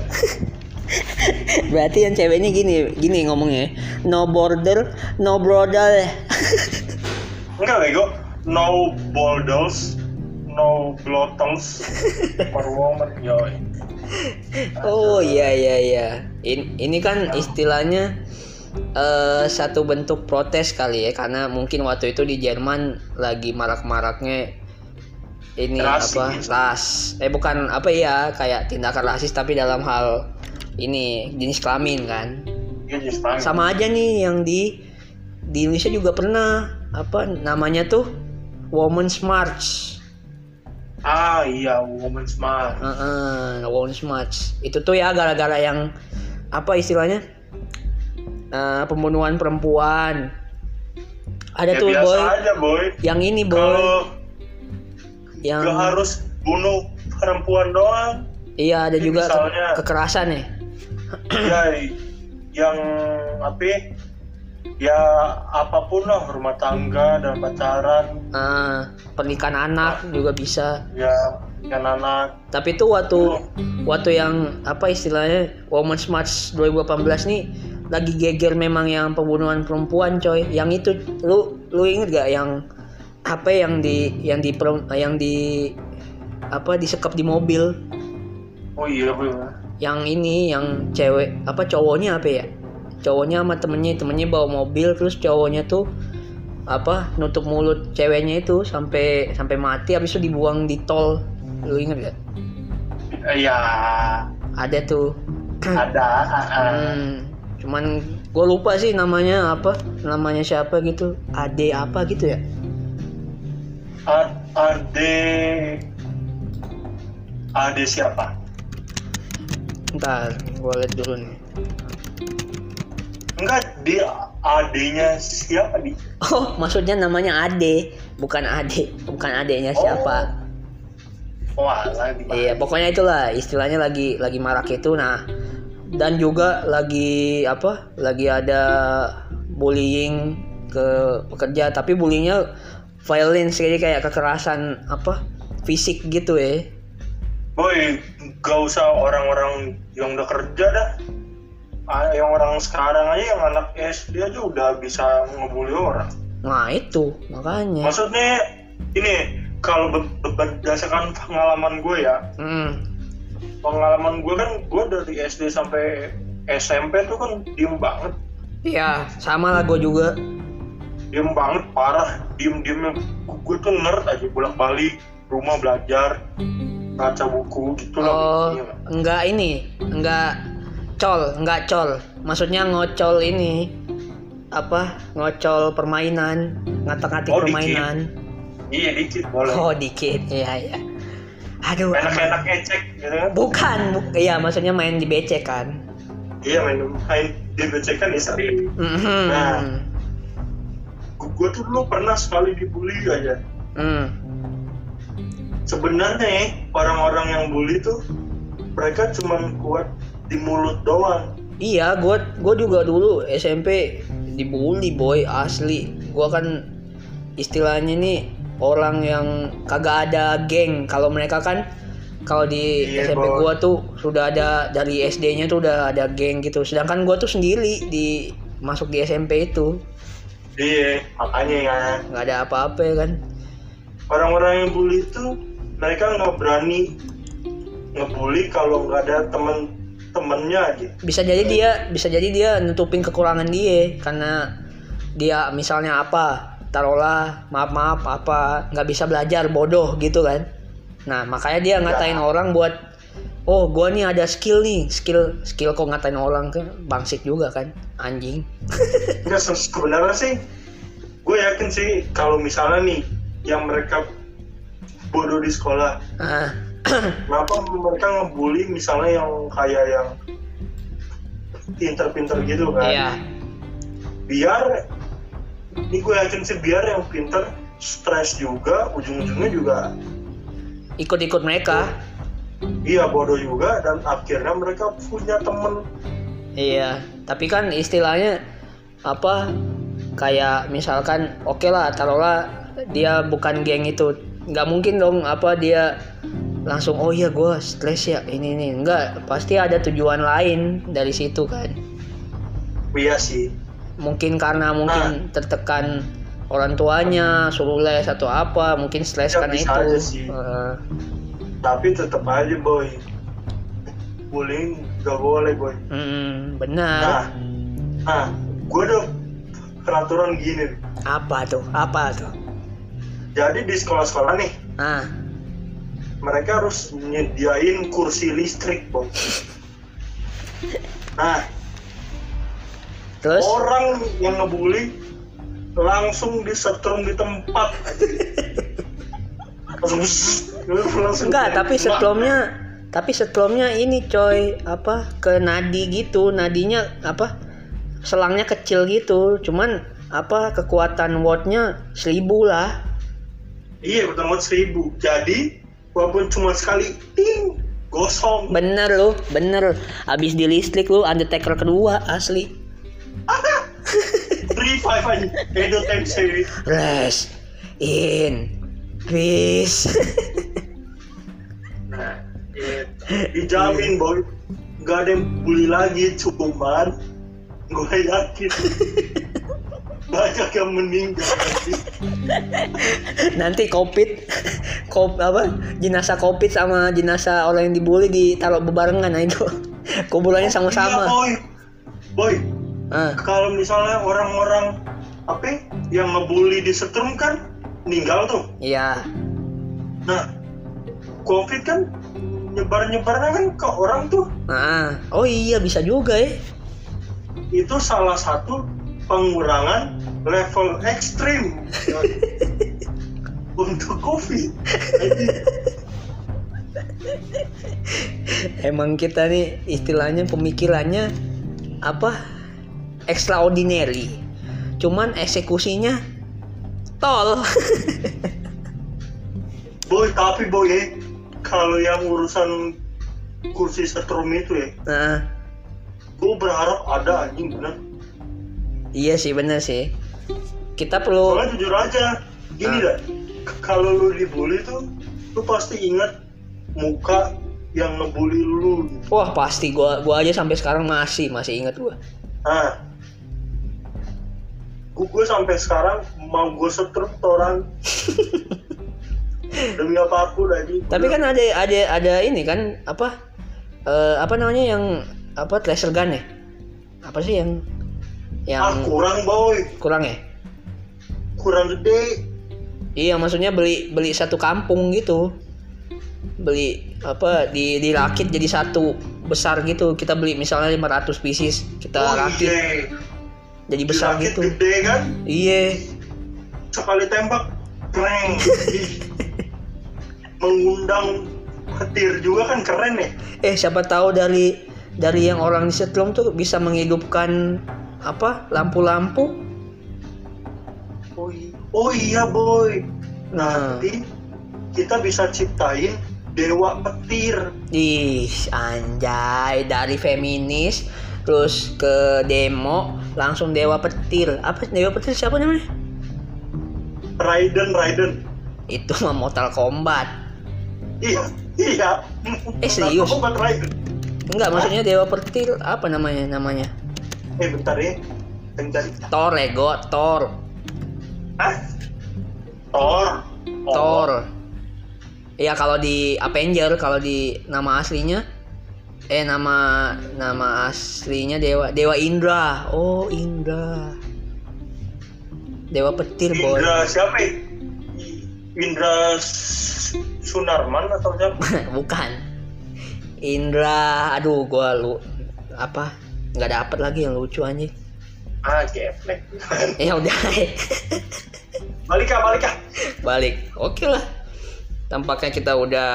berarti yang ceweknya gini gini ngomongnya no border no brother Enggak bego. No borders, no blottles for woman. Oh iya iya iya In- ini kan istilahnya eh satu bentuk protes kali ya karena mungkin waktu itu di Jerman lagi marak-maraknya ini Rasis. apa ras eh bukan apa ya kayak tindakan rasis tapi dalam hal ini jenis kelamin kan just fine. sama aja nih yang di di Indonesia juga pernah apa namanya tuh Women's March Ah iya, woman smart. Heeh, Women's March itu tuh ya gara-gara yang apa istilahnya? Eh, pembunuhan perempuan. Ada Ya tuh biasa boy. aja boy. yang ini boy. Kalau yang gak harus bunuh perempuan doang, iya ada Jadi juga ke- misalnya- kekerasan ya. Ya yang apa ya, apa pun lah rumah tangga dan pacaran. Eh, pernikahan anak juga bisa. Ya yang anak. Tapi itu waktu waktu yang apa istilahnya Women's March 2018 nih lagi geger memang yang pembunuhan perempuan coy. Yang itu lu lu inget gak yang apa yang di yang di yang di apa disekap di mobil? Oh iya bener yang ini yang cewek apa cowoknya apa ya cowoknya sama temennya temennya bawa mobil terus cowoknya tuh apa nutup mulut ceweknya itu sampai sampai mati habis itu dibuang di tol. Lu inget gak Eh, ya. Ada tuh. Ada ah, ah. Hmm, cuman gue lupa sih namanya apa namanya siapa gitu. Ade apa gitu ya? Ade ade siapa? Ntar gue liat dulu nih enggak dia adenya siapa di? Oh maksudnya namanya Ade bukan Ade bukan adenya siapa. Oh alah di iya pokoknya itulah istilahnya lagi lagi marak itu nah. Dan juga lagi apa lagi ada bullying ke pekerja tapi bullyingnya violence jadi kayak kekerasan apa fisik gitu ya boy gak usah orang-orang yang udah kerja dah. Ah, yang orang sekarang aja yang anak SD aja udah bisa ngebully orang. Nah itu makanya. Maksudnya ini kalau be- be- berdasarkan pengalaman gue ya hmm. pengalaman gue kan gue dari SD sampai SMP tuh kan diem banget. Ya sama lah gue juga. Diem banget parah diem diemnya gue tuh nerd aja bolak balik rumah belajar baca buku gitu oh lah Iya. enggak ini enggak col enggak col. Maksudnya ngocol ini apa ngocol permainan ngatak-ngatik Oh, dikit. permainan. Iya dikit boleh. Oh dikit. Iya iya. Aduh. Enak-enak ecek gitu. Kan bukan bu- iya maksudnya main di becek kan. Iya main main di becek kan ya Mhm. Nah. gue tuh dulu pernah sekali dibully aja. Hmm. sebenarnya ya, orang-orang yang bully tuh mereka cuma kuat di mulut doang Iya, gue gue juga dulu SMP dibully boy asli. Gue kan istilahnya nih orang yang kagak ada geng. Kalau mereka kan kalau di Iya, SMP Boy. gue tuh sudah ada dari SD-nya tuh udah ada geng gitu. Sedangkan gue tuh sendiri di masuk di SMP itu iya makanya ya nggak ada apa-apa ya kan. orang-orang yang bully itu mereka nggak berani ngebully kalau nggak ada temen-temennya aja. Bisa jadi dia bisa jadi dia nutupin kekurangan dia karena dia misalnya apa taruhlah maaf maaf apa nggak bisa belajar bodoh gitu kan. Nah makanya dia ngatain orang buat oh gua nih ada skill nih skill skill kok ngatain orang kan bangsit juga kan anjing. Enggak se- sebenarnya sih gue yakin sih kalau misalnya nih yang mereka bodoh di sekolah ah kenapa mereka ngebully misalnya yang kayak yang pinter-pinter gitu kan? Iya. Biar ini gue yakin sih biar yang pinter stres juga ujung-ujungnya juga ikut-ikut mereka. Iya bodoh juga dan akhirnya mereka punya temen. Iya tapi kan istilahnya apa kayak misalkan oke lah taruhlah dia bukan geng itu. Nggak mungkin dong apa dia langsung oh iya gue stres ya ini nih nggak pasti ada tujuan lain dari situ kan. Iya sih. Mungkin karena mungkin tertekan orang tuanya suruh les atau apa mungkin stres Ya, karena itu. sih. Eh, tapi tetap aja boy. Bullying gak boleh boy. Mm, nah benar. Nah gue ada peraturan gini. Apa tuh? Apa tuh? Jadi di sekolah-sekolah nih ah mereka harus nyediain kursi listrik boy nah terus? orang yang ngebully langsung disetrum di tempat. Langsung langsung enggak tapi sebelumnya tapi sebelumnya ini coy apa ke nadi gitu. Nadinya apa selangnya kecil gitu. Cuman apa kekuatan wattnya seribu lah. Iya betul banget seribu. Jadi walaupun cuma sekali ting gosong. Bener lu bener. Abis di listrik lu undertaker kedua asli. Revive aja. Edo Tensei rest in. Peace. Nah iya. dijamin boy. Nggak ada yang bully lagi cuman gue yakin banyak yang meninggal nanti. covid kop apa jenazah covid sama jenazah orang yang dibully ditaruh bebarengan nah itu. Kuburannya Iya, sama-sama. boy. Boy ah. kalau misalnya orang-orang apa ya, yang ngebully di setrum kan meninggal tuh. Iya. Nah covid kan nyebar-nyebarnya kan ke orang tuh. Ah. Oh iya bisa juga ya. Itu salah satu pengurangan level ekstrim. Untuk covid Jadi, emang kita nih istilahnya pemikirannya apa? Extraordinary. Cuman eksekusinya tol. Boy tapi boy ya kalau yang urusan kursi setrum itu ya nah. Gue berharap ada anjing bener iya sih bener sih. Kita perlu soalnya jujur aja gini Ah. dah kalau lu dibully tuh lu pasti ingat muka yang ngebully lu. Wah pasti. Gua gua aja sampai sekarang masih masih inget gua. Gue, gue sampai sekarang mau gue setrum orang. Demi apa pun aja. Tapi kan ada ada ada ini kan apa eh, apa namanya yang apa laser gun ya? Apa sih yang ah yang kurang boy. Kurang ya? Kurang gede. Iya maksudnya beli beli satu kampung gitu. Beli apa di dirakit jadi satu besar gitu. Kita beli misalnya 500 pieces kita oh rakit. iya. Jadi besar Dirakit gitu. gede kan? Iya. Sekali tembak pleng mengundang petir juga kan keren ya. Eh siapa tahu dari dari yang orang disetrum tuh bisa menghidupkan apa? Lampu-lampu? Oh iya, oh iya boy. Nanti kita bisa ciptain dewa petir. Ih anjay. Dari feminis terus ke demo langsung dewa petir. Apa? Dewa petir siapa namanya? Raiden Raiden. Itu mah Mortal Kombat. Iya iya. Eh, serius? Bukan Raiden. Enggak maksudnya dewa petir. Apa namanya namanya eh bentar ya bentar Thor Lego Thor Hah? Thor Oh, Thor Iya kalau di Avenger kalau di nama aslinya eh nama nama aslinya Dewa Dewa Indra. Oh, Indra. Dewa petir, boy. Indra siapa ya? Indra Sunarman atau siapa? Bukan. Indra, aduh gua lu apa? Nggak dapet lagi yang lucu anjing. ah geplek Ya udah. balik ah balik ah Balik. Oke lah. Tampaknya kita udah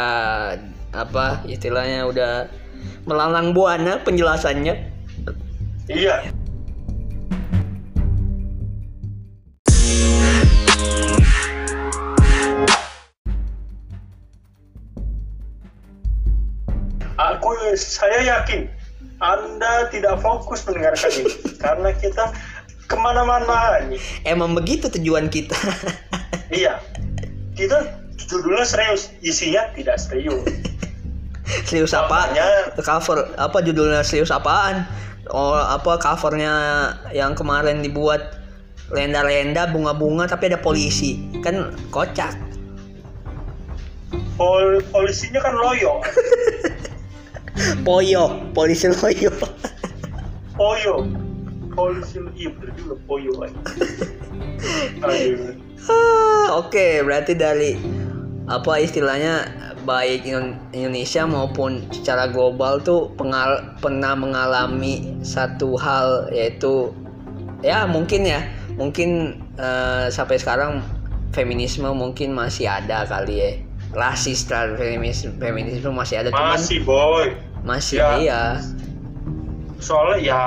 apa istilahnya udah melalang buana penjelasannya. iya Aku saya yakin Anda tidak fokus mendengarkan ini karena kita ke mana-mana nih. Emang begitu tujuan kita. Iya, kita judulnya serius, isinya tidak serius. serius apa? Cover apa judulnya serius apaan? Oh, apa covernya yang kemarin dibuat lenda-lenda bunga-bunga tapi ada polisi. Kan kocak. Pol polisinya kan loyo, Poyo, polisi loyo. poyo, polisi iya bener juga poyo. Aduh. Ah, Oke, berarti dari apa istilahnya baik Indo- Indonesia maupun secara global tuh pengal pernah mengalami satu hal yaitu ya mungkin ya mungkin eh, sampai sekarang feminisme mungkin masih ada kali ya rasis terhadap feminisme feminisme masih ada cuman Masih boy. Masih Ya. iya Soalnya ya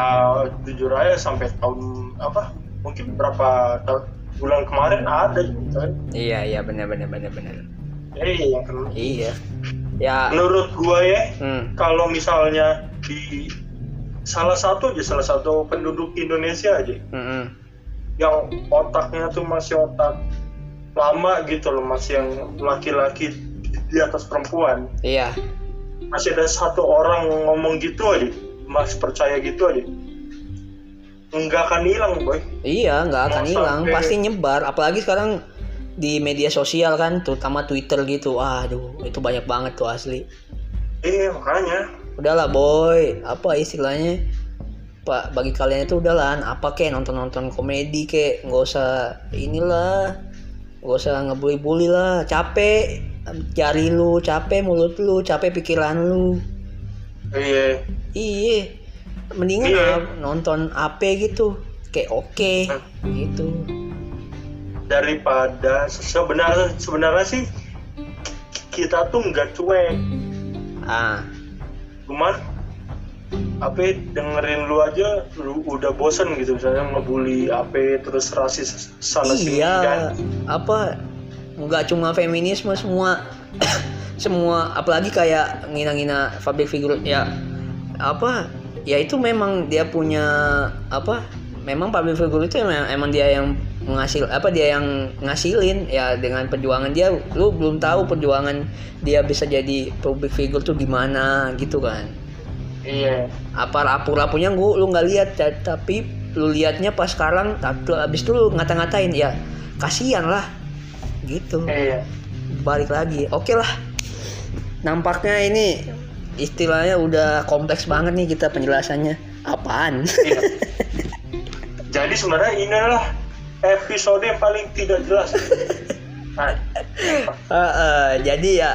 jujur aja sampai tahun apa? Mungkin berapa tahun bulan kemarin ada gitu kan. iya iya benar benar benar benar Eh yang kena. iya ya Menurut gua ya, hmm, kalau misalnya di salah satu aja salah satu penduduk Indonesia aja hmm, hmm. yang otaknya tuh masih otak lama gitu loh masih yang laki-laki di atas perempuan iya masih ada satu orang ngomong gitu aja masih percaya gitu aja nggak akan hilang boy Iya, nggak akan hilang, sampai- pasti nyebar. Apalagi sekarang di media sosial kan, terutama Twitter gitu. Aduh, itu banyak banget tuh asli. iya makanya Udahlah boy, apa istilahnya? Pak, bagi kalian itu udahlah, apa kek nonton-nonton komedi kek, nggak usah inilah, nggak usah ngebully-bully lah. Capek jari lu, capek mulut lu, capek pikiran lu. iya. Iya, mendingan Iya. ah, nonton AP gitu, kayak oke, gitu. daripada sebenarnya sebenarnya sih kita tuh nggak cuek. Ah, cuman apa dengerin lu aja lu udah bosen gitu misalnya ngebully apa terus rasis sana sini kan? Iya apa nggak cuma feminisme semua semua apalagi kayak ngina-ngina public figure ya apa ya itu memang dia punya apa memang public figure itu emang, emang dia yang menghasil apa dia yang ngasilin ya dengan perjuangan dia. Lu belum tahu perjuangan dia bisa jadi public figure tuh gimana gitu kan. Iya. Apa rapu-rapunya gua lu nggak lihat ta- tapi lu liatnya pas sekarang tapi abis itu lu ngata-ngatain ya kasihan lah gitu. Iya. Balik lagi. Oke lah. Nampaknya ini istilahnya udah kompleks banget nih kita penjelasannya. Apaan? Iya. Jadi sebenarnya ini adalah episode yang paling tidak jelas. Nah, Eh, eh, jadi ya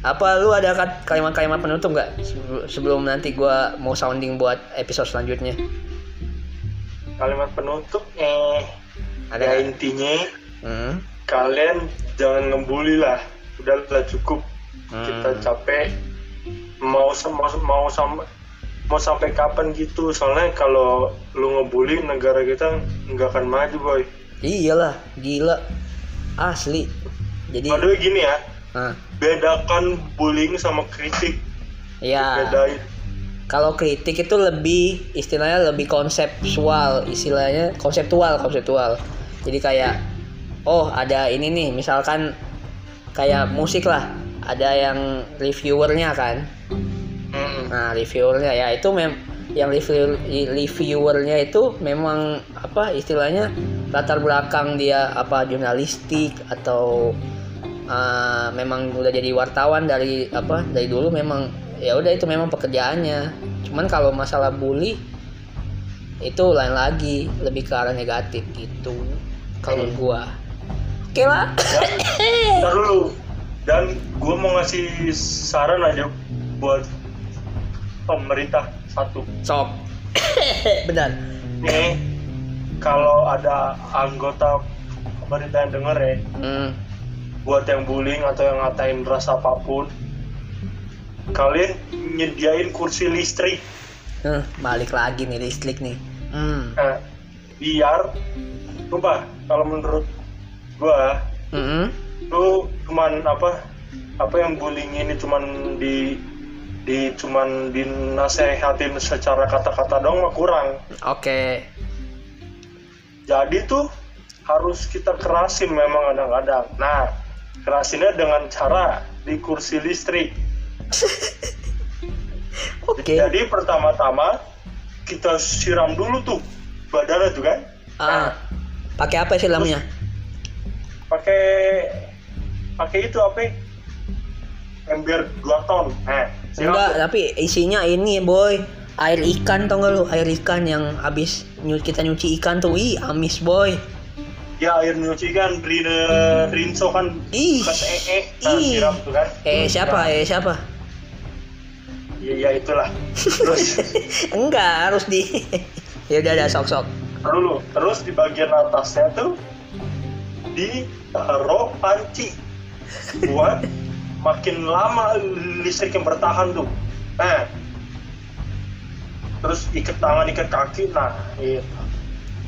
apa lu ada kalimat-kalimat penutup nggak Sebelum- nanti gua mau sounding buat episode selanjutnya? Kalimat penutup eh Ada ya intinya hmm? Kalian jangan ngebully lah. Udahlah cukup. Hmm. Kita capek. Mau sam- mau mau sam- mau sampai kapan gitu? Soalnya kalau lu ngebully negara kita nggak akan maju boy. iyalah gila asli jadi way, gini ya, bedakan bullying sama kritik. ya Bedain. kalau kritik itu lebih istilahnya lebih konseptual istilahnya konseptual konseptual jadi kayak oh ada ini nih misalkan kayak musik lah. Ada yang reviewernya kan? Mm. nah reviewernya. Ya itu mem yang review reviewernya itu memang apa istilahnya latar belakang dia apa jurnalistik atau uh, memang udah jadi wartawan dari apa dari dulu memang ya udah itu memang pekerjaannya. Cuman kalau masalah bully itu lain lagi lebih ke arah negatif gitu kalau Hmm. gua oke lah ntar dulu. Dan gue mau ngasih saran aja buat pemerintah satu. sok benar Nih, kalau ada anggota pemerintah yang denger ya, hmm. buat yang bullying atau yang ngatain ras apa pun, kalian nyediain kursi listrik. Balik lagi nih listrik nih hmm. Nah, biar, coba kalau menurut gua, Mm-mm. lu cuman apa apa yang bullying ini cuman di di cuman dinasehatin secara kata-kata dong mah kurang Oke. jadi tuh harus kita kerasin memang kadang-kadang nah kerasinnya dengan cara di kursi listrik Oke. jadi pertama-tama kita siram dulu tuh badannya tuh kan Ah. Pakai apa sih lamnya? Pakai pakai itu apa ember 2 ton nah siram Enggak, tapi isinya ini, boy. Air ikan tau gak lu? Air ikan yang habis kita nyuci ikan tuh. Ih, amis, boy. ya air nyuci kan rine rinso kan Ih. bekas ee nah, Ih. siram tuh kan Eh, siapa? Nah, Eh, siapa? ya, ya itulah terus Enggak, harus di Ya udah ada sok-sok. dulu terus di bagian atasnya tuh ditaruh panci buat makin lama listrik yang bertahan tuh nah terus ikat tangan ikat kaki nah iya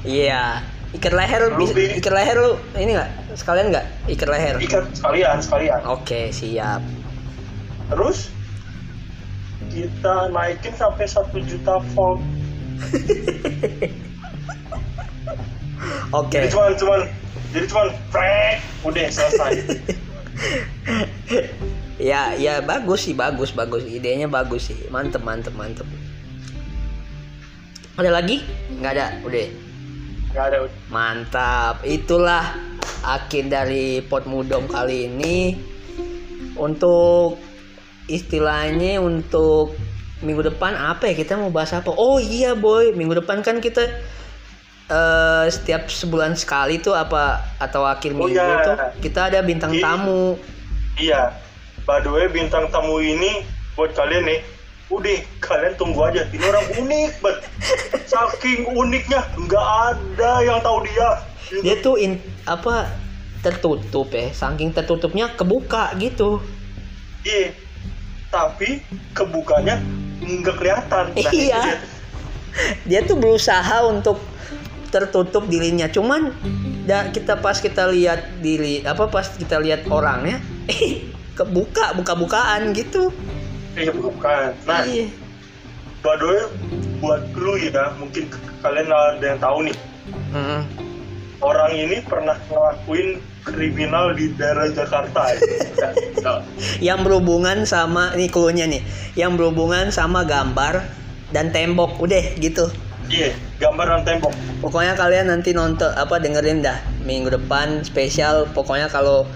Iya. Ikat leher Lu ikat leher lu ini enggak? Sekalian enggak? Ikat leher. ikat sekalian sekalian Oke, siap. terus kita naikin sampai satu juta volt Oke. jadi cuman cuman jadi cuman frek udah selesai Ya, ya bagus sih, bagus, bagus. Idenya bagus sih. Mantep, mantep, mantep. Ada lagi? Nggak ada, udah. nggak ada Mantap. Itulah akhir dari pot mudom kali ini. Untuk istilahnya untuk minggu depan apa ya kita mau bahas apa? Oh iya boy, minggu depan kan kita eh setiap sebulan sekali tuh apa atau akhir Oh, minggu iya. tuh kita ada bintang Iya. tamu. Iya, by the way bintang tamu ini buat kalian nih, udah kalian tunggu aja. Ini orang unik banget. Saking uniknya, nggak ada yang tahu dia. dia tuh in, apa tertutup ya saking tertutupnya kebuka gitu Iya, tapi kebukanya nggak kelihatan. Nah, Iya. dia. dia tuh berusaha untuk tertutup dirinya cuman da, kita pas kita lihat diri apa pas kita lihat orangnya eh kebuka buka-bukaan gitu Iya, bukan. Nah, iya by the way, buat lu ya, mungkin kalian ada yang tahu nih. Mm. orang ini pernah ngelakuin kriminal di daerah Jakarta ya. Yang berhubungan sama ini clue-nya nih yang berhubungan sama gambar dan tembok udah gitu Iya, gambar dan tembok. pokoknya kalian nanti nonton apa dengerin dah minggu depan spesial pokoknya kalau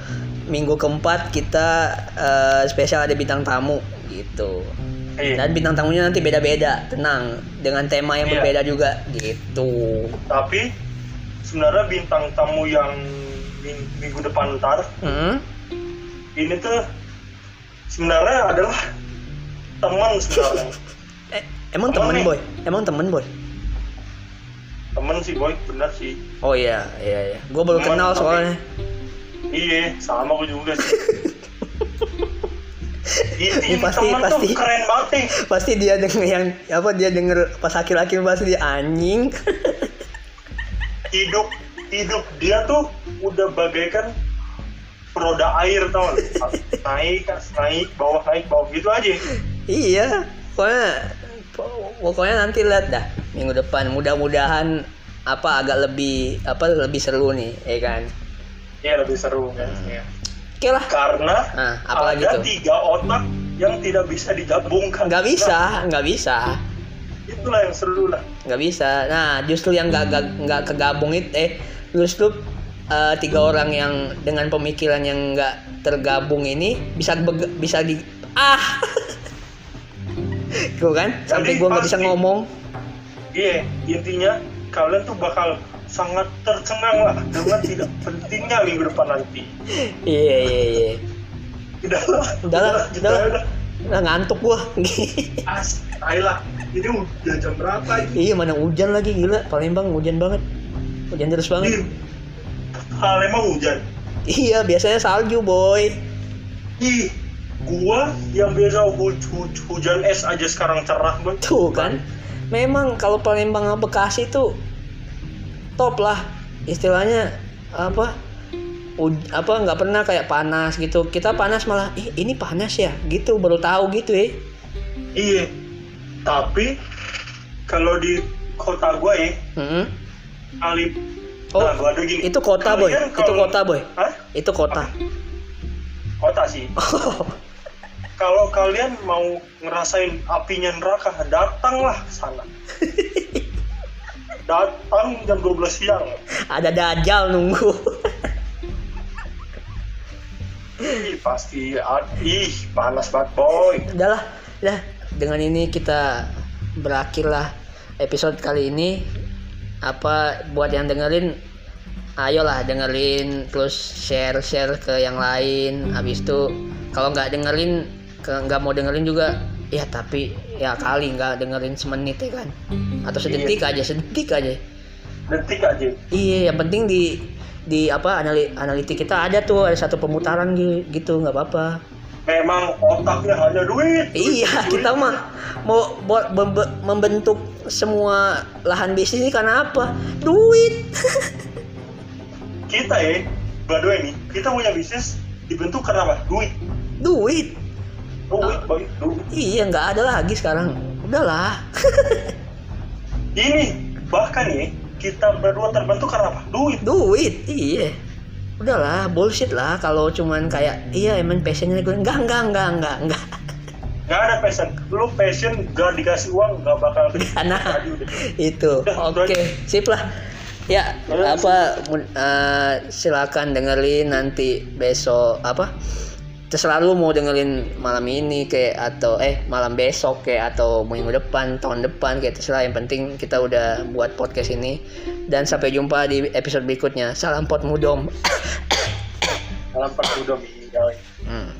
minggu keempat kita eh, spesial ada bintang tamu gitu Iya. dan bintang tamunya nanti beda-beda tenang dengan tema yang Iya. berbeda juga gitu Tapi sebenarnya bintang tamu yang ming- minggu depan ntar Hmm? ini tuh sebenarnya adalah teman sebenarnya. Eh, emang Temen temen boy emang temen boy temen sih boy, bener sih. oh iya iya iya gue baru Temen, kenal tapi- soalnya Iya, sama gue juga sih. Ini, pasti- temen pasti. tuh keren banget nih. pasti dia denger yang apa dia denger pas laki-laki pasti dia anjing hidup hidup dia tuh udah bagaikan roda air tau naik naik bawah naik bawah gitu aja iya pokoknya pokoknya nanti lihat dah minggu depan. Mudah-mudahan apa agak lebih apa lebih seru nih ya kan? Ya lebih seru kan ya. oke lah. Karena Nah, apalagi ada tuh? tiga otak yang tidak bisa digabungkan. Nggak bisa nggak bisa. Itulah yang seru lah. Nggak bisa. Nah justru yang nggak nggak- nggak kegabung itu eh justru eh, tiga orang yang dengan pemikiran yang nggak tergabung ini bisa bisa di ah Tuh kan sampai gua nggak bisa ngomong. Iya intinya kalian tuh bakal sangat tercengang lah dengan tidak pentingnya minggu depan nanti. Iya iya iya. Udah lah. Udah lah udah lah. ngantuk gua. As, ayolah. Ini udah jam berapa ini? iya mana hujan lagi gila. Palembang hujan banget. Hujan terus banget. Ih, Palembang hujan. iya biasanya salju boy. Ih, gua yang biasa hu- hu- hujan es aja sekarang cerah boy. tuh kan memang kalau Palembang sama Bekasi itu top lah istilahnya apa uj- apa nggak pernah kayak panas gitu kita panas malah Ih, ini panas ya gitu baru tahu gitu ya Iya. Tapi kalau di kota gua ya, Mm-mm. kali Oh, nah, gua ada gini. itu kota boy Kalian itu kalau- kota boy Hah? itu kota Kota sih. Kalau kalian mau ngerasain apinya neraka, datanglah ke sana. Datang jam 12 siang. ada dajal nunggu Ih, pasti ih panas banget boy. udahlah dah dengan ini kita berakhirlah episode kali ini apa buat yang dengerin ayolah dengerin terus share share ke yang lain habis itu kalau nggak dengerin nggak mau dengerin juga ya tapi ya kali nggak dengerin semenit ya kan atau sedetik aja sedetik aja Detik aja. iya yang penting di di apa anali, analitik kita ada tuh ada satu pemutaran gi- gitu nggak apa-apa Memang otaknya hanya duit. Iya, duit, kita duit. mah mau buat membe- membentuk semua lahan bisnis ini karena apa? Duit. Kita ya, way nih, kita punya bisnis dibentuk karena apa? Duit. Duit. Duit, boy. Duit. Iya, nggak ada lagi sekarang. Udahlah. Ini bahkan ya, kita berdua terbentuk karena apa? Duit. Duit. Iya. Udahlah, bullshit lah kalau cuman kayak iya emang passionnya gue enggak enggak enggak enggak enggak. Gak ada passion. Lu passion gak dikasih uang gak bakal Nah, jadi udah. itu. Oke, udah. sip lah. Ya, apa eh, silakan dengerin nanti besok apa? Terserah lu mau dengerin malam ini kayak atau eh malam besok kayak atau minggu depan, tahun depan kayak terserah yang penting kita udah buat podcast ini dan sampai jumpa di episode berikutnya. Salam pot mudom. Pas udah meninggal. Hmm.